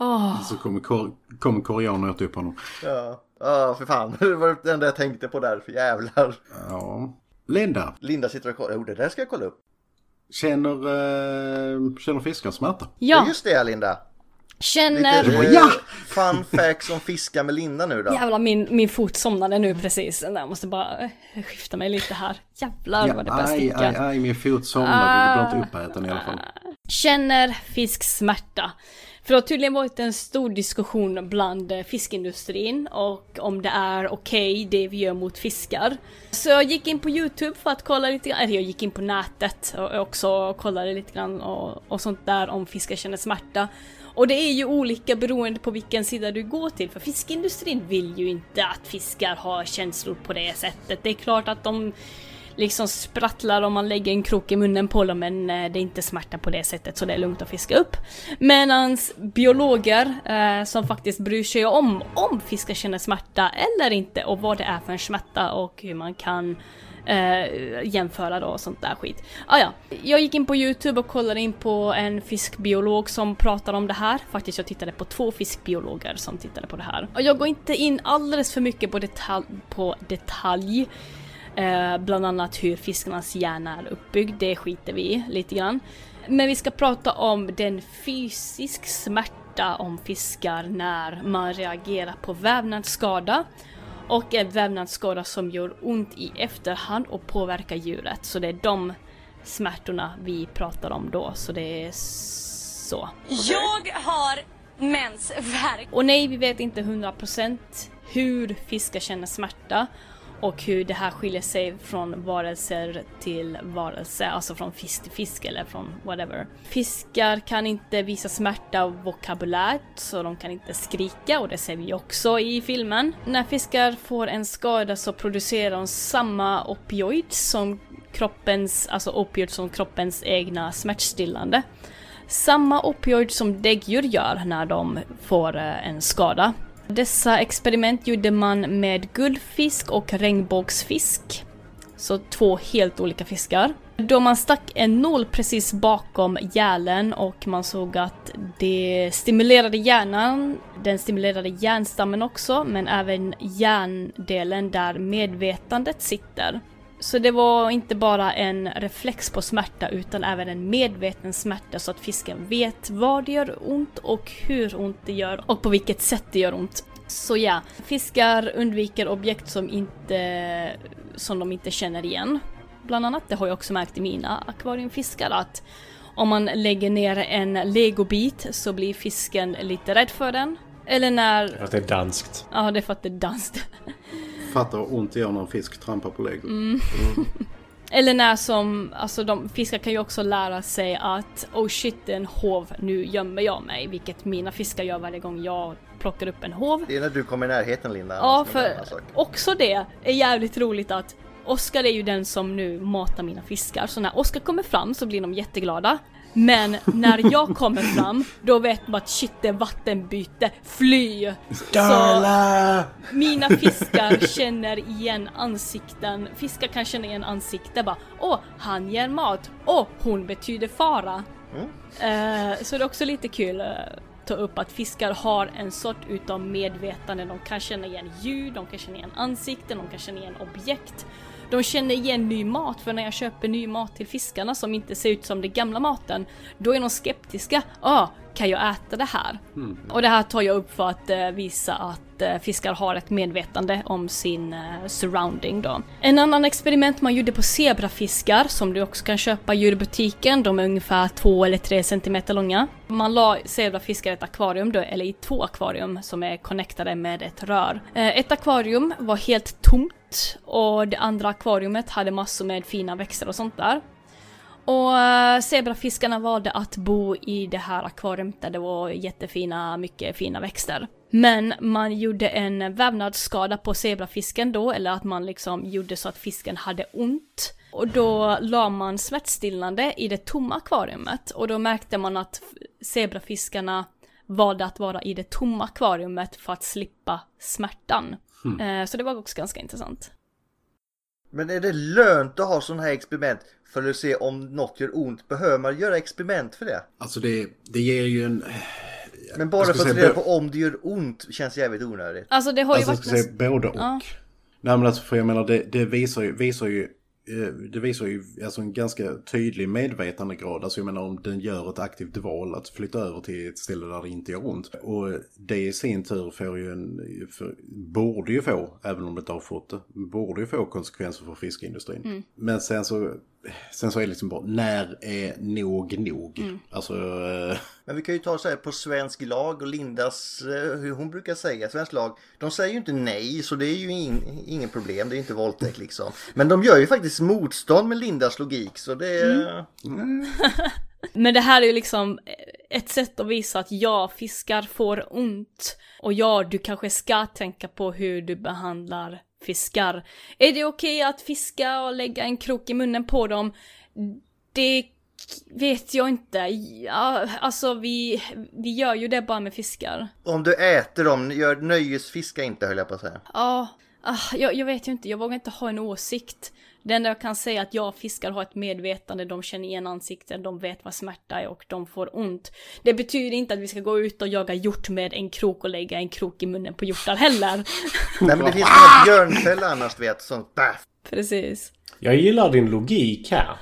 Åh. Så kommer, kor kommer koreaner och äta upp honom. Ja, ja för fan. Det var det enda jag tänkte på där, för jävlar. Ja. Linda, Linda sitter och kollar. Jo, det där ska jag kolla upp. Känner, eh, känner fiskar smärta? Ja, Just det, Linda. känner... Lite, Ja! Fun facts om fiskar med Linda nu då. Jävlar min, min fot somnade nu precis. Jag måste bara eh, skifta mig lite här. Jävlar vad det börjar aj, sticka. aj, aj, min fot somnade. Du blir inte uppäten i alla fall. Känner fisksmärta. För det har tydligen varit en stor diskussion bland eh, fiskindustrin och om det är okej det vi gör mot fiskar. Så jag gick in på YouTube för att kolla lite grann, eller jag gick in på nätet och också kollade lite grann och, och sånt där om fiskar känner smärta. Och det är ju olika beroende på vilken sida du går till för fiskindustrin vill ju inte att fiskar har känslor på det sättet. Det är klart att de liksom sprattlar om man lägger en krok i munnen på dem men eh, det är inte smärta på det sättet så det är lugnt att fiska upp. Medans biologer eh, som faktiskt bryr sig om om fiskar känner smärta eller inte och vad det är för en smärta och hur man kan eh, jämföra då och sånt där skit. Ah, ja. Jag gick in på Youtube och kollade in på en fiskbiolog som pratar om det här. Faktiskt jag tittade på två fiskbiologer som tittade på det här. Och jag går inte in alldeles för mycket på detal på detalj Eh, bland annat hur fiskarnas hjärna är uppbyggd, det skiter vi i lite grann. Men vi ska prata om den fysisk smärta om fiskar när man reagerar på vävnadsskada. Och en vävnadsskada som gör ont i efterhand och påverkar djuret. Så det är de smärtorna vi pratar om då, så det är så. Jag har mensvärk. Och nej, vi vet inte 100% hur fiskar känner smärta och hur det här skiljer sig från varelser till varelse, alltså från fisk till fisk eller från whatever. Fiskar kan inte visa smärta vokabulärt, så de kan inte skrika och det ser vi också i filmen. När fiskar får en skada så producerar de samma opioid som kroppens, alltså opioid som kroppens egna smärtstillande. Samma opioid som däggdjur gör när de får eh, en skada. Dessa experiment gjorde man med guldfisk och regnbågsfisk. Så två helt olika fiskar. Då man stack en nål precis bakom gälen och man såg att det stimulerade hjärnan, den stimulerade hjärnstammen också, men även hjärndelen där medvetandet sitter. Så det var inte bara en reflex på smärta utan även en medveten smärta så att fisken vet var det gör ont och hur ont det gör och på vilket sätt det gör ont. Så ja, fiskar undviker objekt som, inte, som de inte känner igen. Bland annat, det har jag också märkt i mina akvariumfiskar att om man lägger ner en legobit så blir fisken lite rädd för den. Eller när... För att det är danskt. Ja, det är för att det är danskt. Fattar vad ont det gör när en fisk trampar på lego. Mm. Eller när som, alltså de fiskar kan ju också lära sig att oh shit det är en hov, nu gömmer jag mig. Vilket mina fiskar gör varje gång jag plockar upp en hov. Det är när du kommer i närheten Linda. Ja, för också det är jävligt roligt att Oskar är ju den som nu matar mina fiskar, så när Oskar kommer fram så blir de jätteglada. Men när jag kommer fram, då vet man att shit det är vattenbyte, fly! Darla! Så mina fiskar känner igen ansikten, fiskar kan känna igen ansikte bara Åh, han ger mat, åh, hon betyder fara. Eh, så det är också lite kul att ta upp att fiskar har en sort utav medvetande. De kan känna igen ljud, de kan känna igen ansikten, de kan känna igen objekt. De känner igen ny mat, för när jag köper ny mat till fiskarna som inte ser ut som den gamla maten, då är de skeptiska. Ah, kan jag äta det här? Och det här tar jag upp för att eh, visa att eh, fiskar har ett medvetande om sin eh, surrounding då. En annan experiment man gjorde på zebrafiskar som du också kan köpa i djurbutiken. De är ungefär 2 eller 3 cm långa. Man la zebrafiskar i ett akvarium då, eller i två akvarium som är connectade med ett rör. Ett akvarium var helt tomt och det andra akvariumet hade massor med fina växter och sånt där. Och eh, zebrafiskarna valde att bo i det här akvariet där det var jättefina, mycket fina växter. Men man gjorde en vävnadsskada på zebrafisken då, eller att man liksom gjorde så att fisken hade ont. Och då la man smärtstillande i det tomma akvariumet och då märkte man att zebrafiskarna valde att vara i det tomma akvariumet för att slippa smärtan. Eh, Så det var också ganska intressant. Men är det lönt att ha sådana här experiment för att se om något gör ont? Behöver man göra experiment för det? Alltså det, det ger ju en... Men bara Jag för att säga reda på om det gör ont känns jävligt onödigt. Alltså det har ju Alltså jag varit... ska säga både och. Ja. Nej men alltså för jag menar det, det visar ju, visar ju det visar ju alltså en ganska tydlig medvetandegrad. Alltså jag menar om den gör ett aktivt val att flytta över till ett ställe där det inte gör ont. Och det i sin tur får ju en, för, borde ju få, även om det inte har fått det, borde ju få konsekvenser för fiskindustrin. Mm. Men sen så, sen så är det liksom bara, när är nog nog? Mm. Alltså, eh, Men vi kan ju ta så här på svensk lag och Lindas, eh, hur hon brukar säga, svensk lag. De säger ju inte nej, så det är ju in, ingen problem, det är inte våldtäkt liksom. Men de gör ju faktiskt motstånd med Lindas logik, så det är... Men det här är ju liksom ett sätt att visa att ja, fiskar får ont. Och ja, du kanske ska tänka på hur du behandlar fiskar. Är det okej att fiska och lägga en krok i munnen på dem? Det vet jag inte. Ja, alltså vi, vi gör ju det bara med fiskar. Om du äter dem, gör nöjesfiska inte höll jag på att säga. Ja, ah, jag, jag vet ju inte, jag vågar inte ha en åsikt. Det enda jag kan säga är att jag fiskar har ett medvetande, de känner igen ansikten, de vet vad smärta är och de får ont. Det betyder inte att vi ska gå ut och jaga hjort med en krok och lägga en krok i munnen på hjortar heller. Nej men det finns några björnfälla annars vet, sånt där. Precis. Jag gillar din logik här.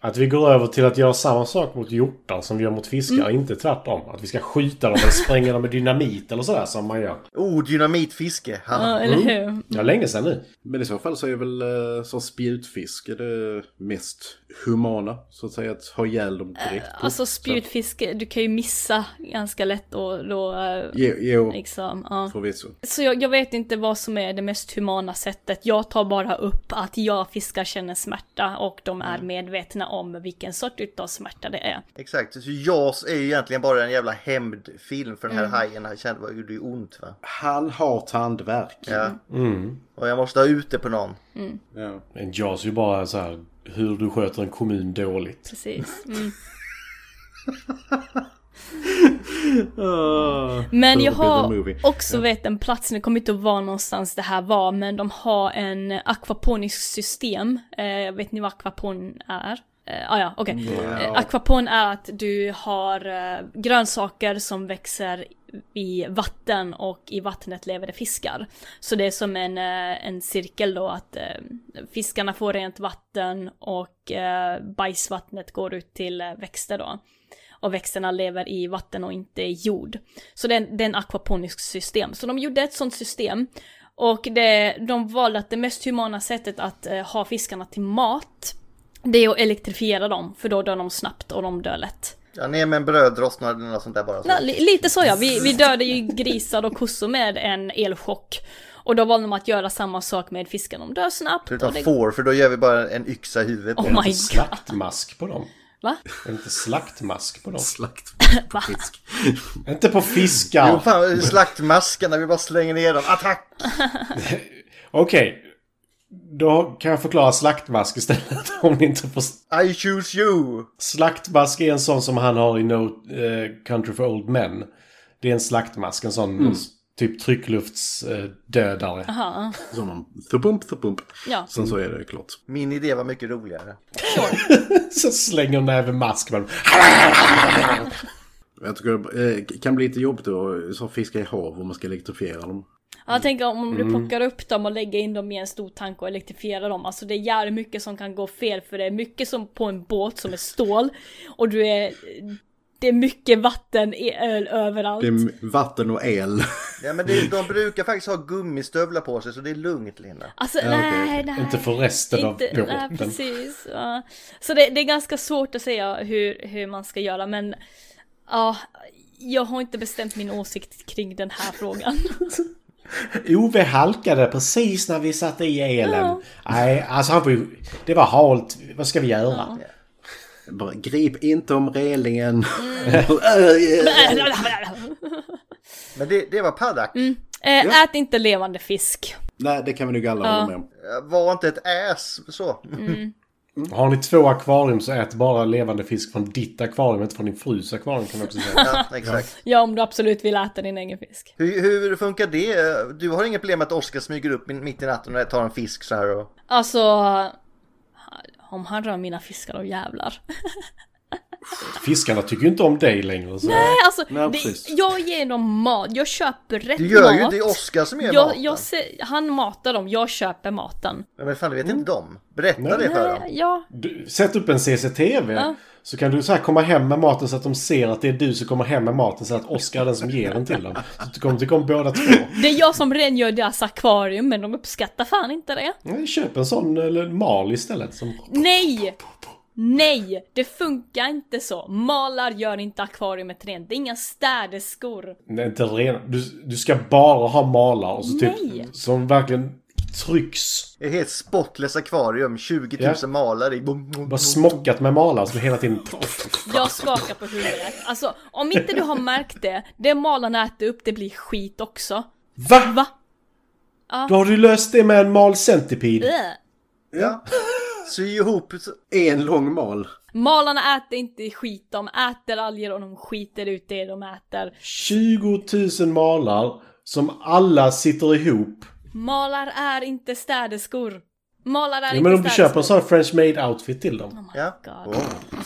Att vi går över till att göra samma sak mot hjortar som vi gör mot fiskar, Mm. inte tvärtom. Att vi ska skjuta dem eller spränga dem med dynamit eller sådär som man gör. Oh, dynamitfiske. Ja, eller hur? Mm. Ja, länge sedan nu. Men i så fall så är väl uh, som spjutfiske det mest humana, så att säga, att ha ihjäl dem direkt. på. Alltså spjutfiske, du kan ju missa ganska lätt och då... eh, Jo, jo. Liksom, ja. Förvisso. Så jag, jag vet inte vad som är det mest humana sättet. Jag tar bara upp att jag fiskar känner smärta och de är medvetna om vilken sort utav smärta det är. Exakt, så Jaws är ju egentligen bara en jävla hämndfilm för den här Mm. hajen. Han kände vad gjorde ju ont va? Han har tandvärk. Ja. Mm. Och jag måste ha ut det på någon. Mm. Ja. Men Jaws är ju bara så här hur du sköter en kommun dåligt. Precis. Mm. Ah. Men jag har också vet en plats, nu kommer inte ihåg var någonstans det här var, men de har en akvaponiskt system. Eh, vet ni vad akvapon är? Eh, ah, ja, okej. Ja. Eh, akvapon är att du har eh, grönsaker som växer i vatten och i vattnet lever det fiskar. Så det är som en, eh, en cirkel då att fiskarna får rent vatten och bajsvattnet går ut till växter då. Och växterna lever i vatten och inte i jord. Så det är, det är en akvaponisk system. Så de gjorde ett sånt system. Och det, de valde att det mest humana sättet att ha fiskarna till mat, det är att elektrifiera dem, för då dör de snabbt och de dör lätt. Ja, ner med en brödrost eller något sånt där bara. Så. Li, lite så ja, vi, vi dödade ju grisar och kossor med en elchock. Och då valde de att göra samma sak med fiskarna, de dör snabbt. Förutom det- får, för då gör vi bara en yxa i huvudet. Oh på my god. Slaktmask på dem. Va? Är det inte slaktmask på dem? Slakt Va? Inte på fiskar. Jo fan, slaktmaskarna, vi bara slänger ner dem. Attack! Okej. Då kan jag förklara slaktmask istället om ni inte får... I choose you! Slaktmask är en sån som han har i No eh, Country for Old Men. Det är en slaktmask, en sån Mm. typ tryckluftsdödare. Aha. Som man thupump, thupump. Ja. Sen så är det klart. Min idé var mycket roligare. Så slänger näve mask man. Jag tycker det eh, kan bli lite jobbigt att så fiska i hav om man ska elektrifiera dem. Jag tänker om du Mm. plockar upp dem och lägger in dem i en stor tank och elektrifierar dem. Alltså det är jävligt mycket som kan gå fel för det är mycket som på en båt som är stål. Och du är... Det är mycket vatten, öl överallt. Det är vatten och el. Ja men det, de brukar faktiskt ha gummistövlar på sig så det är lugnt Linda. Alltså Ja, nej, okej. nej. Inte för resten av Inte- Nej, båten. precis. Ja. Så det, det är ganska svårt att säga hur, hur man ska göra men ja, jag har inte bestämt min åsikt kring den här frågan. Ove halkade precis när vi satte i elen. Ja. Nej, alltså han ju... Det var halt. Vad ska vi göra? Bara, grip inte om relingen. Men det, det var paddock. Mm. Eh, Ät inte levande fisk. Nej, det kan vi nog alla Ja. hålla med om. Var inte ett äs så. Mm. Har ni två akvarium så ät bara levande fisk från ditt akvarium, inte från din frus akvarium kan man också säga. Ja, exakt. Ja, om du absolut vill äta din egen fisk. Hur, hur funkar det? Du har inga problem med att Oskar smyger upp mitt i natten och tar en fisk så här och... Alltså, om han rör mina fiskar och jävlar. Fiskarna tycker ju inte om dig längre. Så. Nej, alltså Nej, det, jag ger dem mat, jag köper rätt Du gör ju mat. det, är Oscar som ger jag, maten. jag ser, Han matar dem, jag köper maten. Men fan, det vet inte de. Berätta Nej. det för dem. Nej, ja. Du, sätt upp en CCTV. Ja. Så kan du så här komma hem med maten så att de ser att det är du som kommer hem med maten. Så att Oscar är den som ger den till dem. Så du kommer tycka om båda två. Det är jag som rengör deras akvarium, men de uppskattar fan inte det. Nej, Köp en sån eller mal istället. Som... Nej! Nej! Det funkar inte så. Malar gör inte akvariumet rent. Det är inga städerskor. Nej, inte ren. Du, du ska bara ha malar och så typ, Nej. som verkligen trycks. Ett helt spotless akvarium, 20 000 Ja. malar i. Bara smockat med malar som hela tiden... Jag skakar på huvudet. Alltså, om inte du har märkt det, det malarna äter upp, det blir skit också. Va? Va? Ja. Då har du löst det med en mal centipede. Äh. Ja. Sy ihop. En lång mal. Malarna äter inte skit, de äter alger och de skiter ut det de äter. 20 000 malar som alla sitter ihop. Malar är inte städerskor. Malar är Ja, inte men om du köper en sån här French made outfit till dem. Ja. God.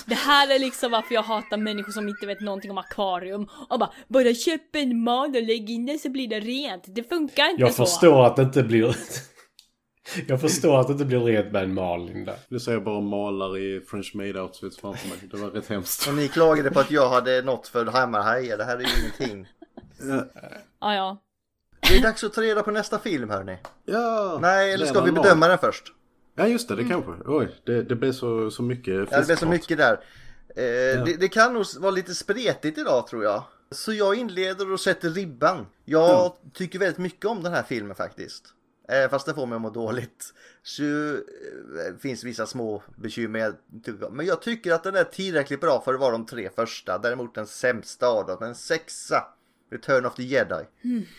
Det här är liksom varför jag hatar människor som inte vet någonting om akvarium och bara bara köp en mal och lägg in det så blir det rent. Det funkar inte Jag så. förstår att det inte blir... Jag förstår att det inte blir rent med en mal, Linda. Du ser bara malar i French made outfits framför mig. Det var rätt hemskt. Och ni klagade på att jag hade något för hammarhajar. Det här är ju ingenting. Ja, ja. Det är dags att ta reda på nästa film hörni. Ja. Nej, eller ska vi bedöma den först? Ja just det, det kanske. Oj, det, det blir så, så mycket Ja, det blir så fiskprat. mycket där. Eh, det, det kan nog vara lite spretigt idag tror jag. Så jag inleder och sätter ribban. Jag tycker väldigt mycket om den här filmen faktiskt. Eh, fast den får mig att må dåligt. Så eh, finns vissa små bekymmer. Men jag tycker att den är tillräckligt bra för att vara de tre första. Däremot den sämsta av dem. En sexa. Return of the Jedi.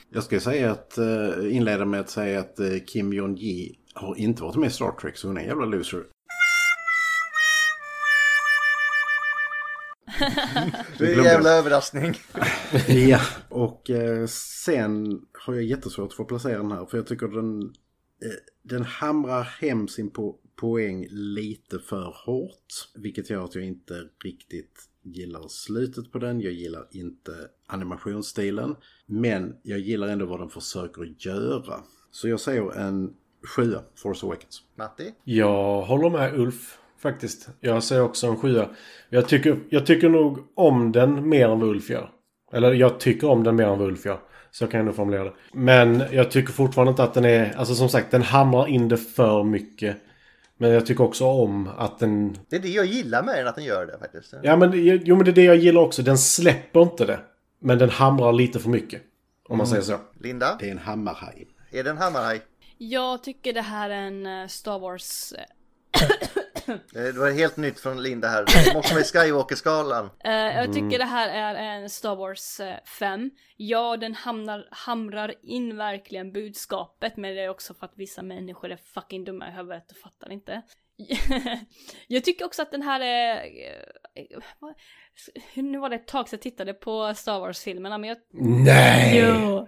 Jag ska säga att, uh, inleda med att säga att eh, Kim Jong-Ji har inte varit med i Star Trek så hon är en jävla loser. Det är en jävla överraskning. ja, och eh, sen har jag jättesvårt att få placera den här för jag tycker den, eh, den hamrar hem sin po poäng lite för hårt. Vilket gör att jag inte riktigt gillar slutet på den. Jag gillar inte animationsstilen. Men jag gillar ändå vad den försöker göra. Så jag säger en sjua, Force Awakens. Matti? Jag håller med Ulf faktiskt. Jag säger också en sjua. Jag tycker, jag tycker nog om den mer än vad Ulf gör. Eller jag tycker om den mer än vad Ulf gör. Så kan jag nog formulera det. Men jag tycker fortfarande inte att den är... Alltså som sagt, den hamrar in det för mycket. Men jag tycker också om att den... Det är det jag gillar med den, att den gör det faktiskt. Ja men, jo, men det är det jag gillar också. Den släpper inte det. Men den hamrar lite för mycket. Om man säger så. Linda? Det är en hammarhaj. Är det en hammarhaj? Jag tycker det här är en eh, Star Wars... eh, Eh, Det var helt nytt från Linda här. Måste i Skywalker-skalan. Eh, jag tycker Mm. det här är en Star Wars eh, 5. Ja, den hamnar, hamrar in verkligen budskapet, men det är också för att vissa människor är fucking dumma i huvudet och fattar inte. jag tycker också att den här är... eh, vad- Nu var det ett tag sedan jag tittade på Star Wars-filmerna, men jag... Nej! Jo!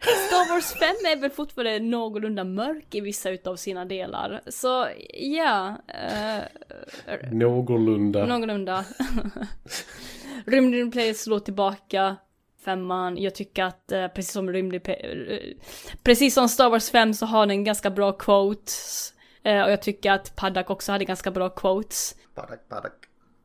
Star Wars 5 är väl fortfarande någorlunda mörk i vissa utav sina delar. Så ja, eh, Någorlunda. någorlunda. Rymden Place slår tillbaka. Femman, jag tycker att eh, precis som Rymden eh, Precis som Star Wars 5 så har den ganska bra quotes. Eh, och jag tycker att Paddock också hade ganska bra quotes. Paddock, paddock.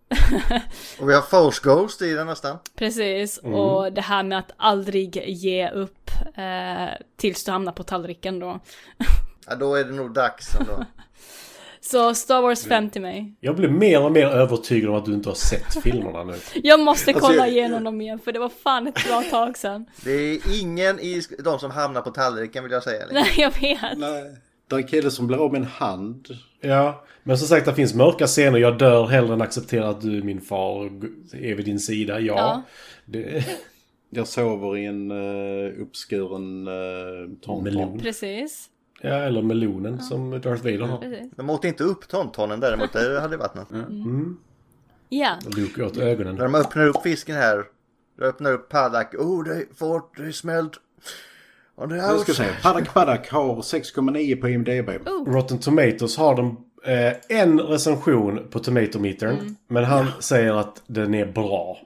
Och vi har Force Ghost i den nästan. Precis, Mm. och det här med att aldrig ge upp eh, tills du hamnar på tallriken då. Ja, då är det nog dags ändå. Så Star Wars 5 till mig. Jag blir mer och mer övertygad om att du inte har sett filmerna nu. Jag måste Alltså, kolla jag- igenom dem igen för det var fan ett bra tag sedan. Det är ingen i de som hamnar på tallriken vill jag säga. Nej, jag vet. Nej. Det är en kille som blir av med en hand. Ja, men som sagt det finns mörka scener. Jag dör hellre än acceptera att du är min far och är vid din sida. Ja. Ja. Det... Jag sover i en uh, uppskuren uh. Melon. Precis. Ja, eller melonen som Darth Vader har. Precis. De åt inte upp tontonen däremot, det hade varit något. Mm. Ja. Luke åt ögonen. När de öppnar upp fisken här. De öppnar upp Paddock. Oh, det fort, det smält. Jag ska säga, Paddock Paddock har 6,9 på IMDB. Oh. Rotten Tomatoes har den eh, en recension på Tomatometern. Men han säger att den är bra.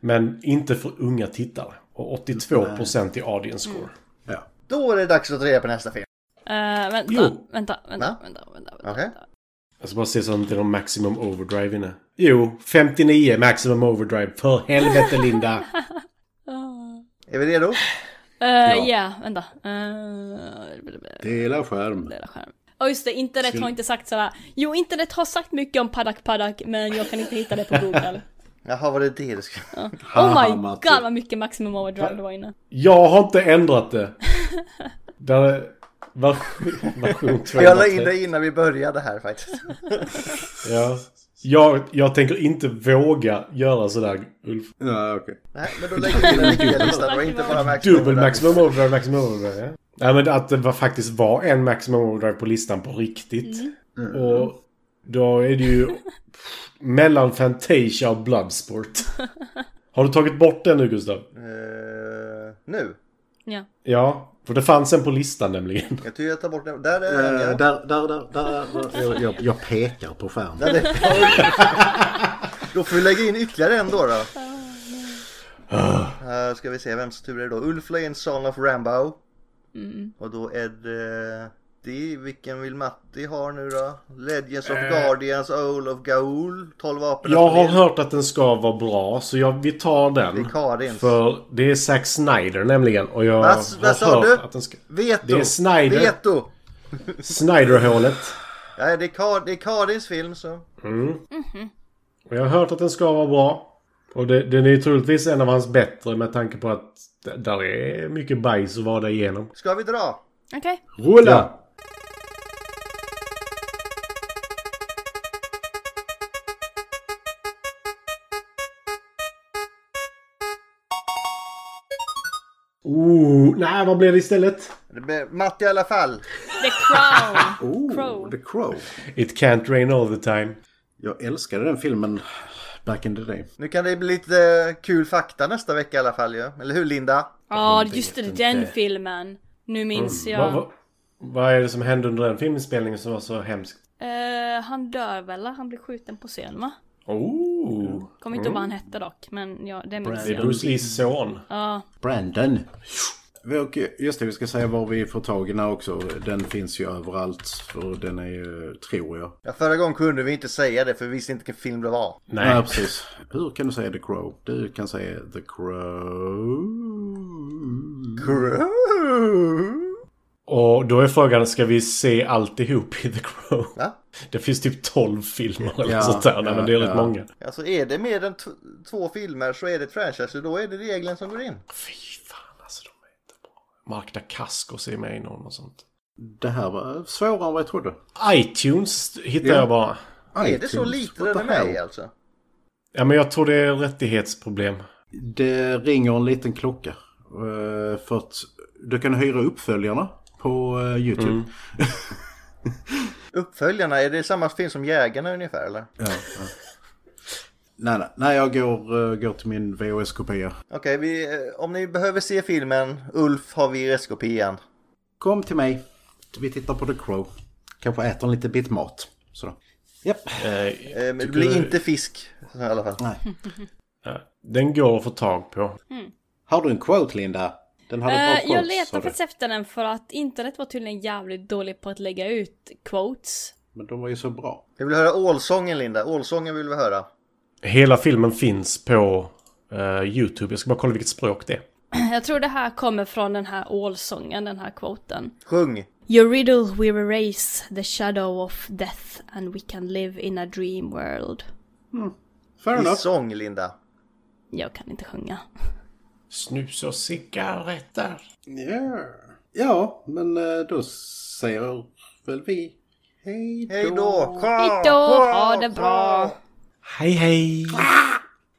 Men inte för unga tittare. Och 82% i audience score. Ja. Då är det dags att ta reda på nästa film. Eh, vänta, Jo. vänta, vänta, Va? vänta, vänta, vänta. Okej. Jag ska bara se så att det inte är någon maximum overdrive inne. Jo, 59 maximum overdrive. För helvete Linda! Är vi redo? Eh, Ja, vänta. Uh, Dela skärm. Dela skärm. Och just det, internet Skulle- har inte sagt sådär. Jo, internet har sagt mycket om Paddock Paddock, men jag kan inte hitta det på Google. Jaha, var det det du skulle... Ja. Oh my god vad mycket maximum overdrive det var inne. Jag har inte ändrat det. Där är version, version 203. Jag la in det innan vi började här faktiskt. Ja. Jag, jag tänker inte våga göra sådär Ulf. Ja, okej. Nej, men då lägger vi den riktiga listan och inte bara maximum. Dubbel maximum overdrive, maximum overdrive. Ja. Nej men att det var, faktiskt var en maximum overdrive på listan på riktigt. Och då är det ju mellan Fantasia och Bloodsport. Har du tagit bort den nu Gustav? Eh, nu? Ja. Ja, för det fanns en på listan nämligen. Jag tycker jag tar bort den. Där är den Eh, ja. där, där, där, där, jag, jag, jag pekar på skärmen. Där är... Då får vi lägga in ytterligare en då. då. Uh, ska vi se vems tur är det då? Ulf la in Song of Rambo. Mm. Och då är det... det vilken vill Matti ha nu då? Legends of Eh. Guardians, Owl of Gaul, 12 vapen Jag har hört att den ska vara bra, så jag, vi tar den. Det är Karins. För det är Zack Snyder nämligen. Och jag Vad- har vad sa hört du? att den ska... Veto! Det är Snyder. Veto! Snyderhålet. Ja, det är, Kar- det är Karins film så. Mm. Och jag har hört att den ska vara bra. Och det, den är troligtvis en av hans bättre med tanke på att där är mycket bajs att vada igenom. Ska vi dra? Okej. Rulla! Ja. Oh, nej, vad blev det istället? Det blir Matti i alla fall. The Crown. Oh, Crow. The Crow. It can't rain all the time. Jag älskade den filmen back in the day. Nu kan det bli lite kul fakta nästa vecka i alla fall ju. Eller hur Linda? Ja, Jag just det, den filmen. Nu minns Mm. jag. Vad, vad, vad är det som hände under den filminspelningen som var så hemskt? Eh, han dör väl? Han blir skjuten på scen va? Oh! Kommer inte ihåg vad han hette dock, men ja, det minns Det är jag. Bruce Lees son. Ja. Brandon. Och just det, vi ska säga var vi får tag i den här också. Den finns ju överallt. För den är ju, tror jag. Ja, förra gången kunde vi inte säga det för vi visste inte vilken film det var. Nej. Ja, precis. Hur kan du säga The Crow? Du kan säga The Crow. Crow? Och då är frågan, ska vi se alltihop i The Crow? Va? Det finns typ 12 filmer eller Ja, sånt där. Ja, men det är rätt ja. många. Alltså är det mer än två filmer så är det ett franchise då är det regeln som går in. Fy fan alltså, de är inte bra. Mark Dacascos är med i någon och sånt. Det här var svårare än vad jag trodde. iTunes hittar Ja. jag bara. är det så iTunes, lite den är med alltså? Ja men jag tror det är rättighetsproblem. Det ringer en liten klocka. eh, För att du kan hyra uppföljarna på eh, YouTube. Mm. Uppföljarna, är det samma film som Jägarna ungefär eller? Ja, ja. Nej, nej, nej, jag går, eh, går till min VHS-kopia. Okej, vi, eh, om ni behöver se filmen, Ulf har VHS-kopian. Kom till mig. Vi tittar på The Crow. Kanske äter en liten bit mat. Sådär. Japp. Eh, Eh, det blir du- inte fisk i alla fall. Nej. Ja, den går att få tag på. Har du en quote, Linda? Den hade bra Eh, quotes, jag letar du. faktiskt efter den för att internet var tydligen jävligt dålig på att lägga ut quotes. Men de var ju så bra. Vi vill höra ålsången Linda, ålsången vill vi höra. Hela filmen finns på eh, YouTube. Jag ska bara kolla vilket språk det är. Jag tror det här kommer från den här ålsången, den här quoten. Sjung! Your riddle we erase the shadow of death and we can live in a dream world. Fair I enough. sång Linda. Jag kan inte sjunga. Snus och cigaretter. Ja. Ja, men eh, då säger väl vi hej då. Hej då! Hejdå, ha det bra! Hej hej!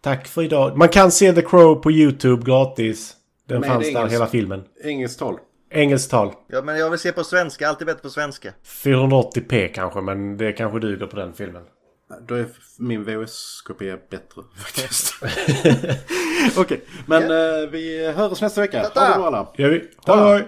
Tack för idag. Man kan se The Crow på YouTube gratis. Den Med fanns där engelsk- hela filmen. Engelskt tal. Engelskt tal. Ja men jag vill se på svenska, alltid bättre på svenska. 480p kanske, men det kanske duger på den filmen. Då är min VHS-kopia bättre faktiskt. Okej, men eh, vi hörs nästa vecka. Ha det bra alla. Gör vi? Hej!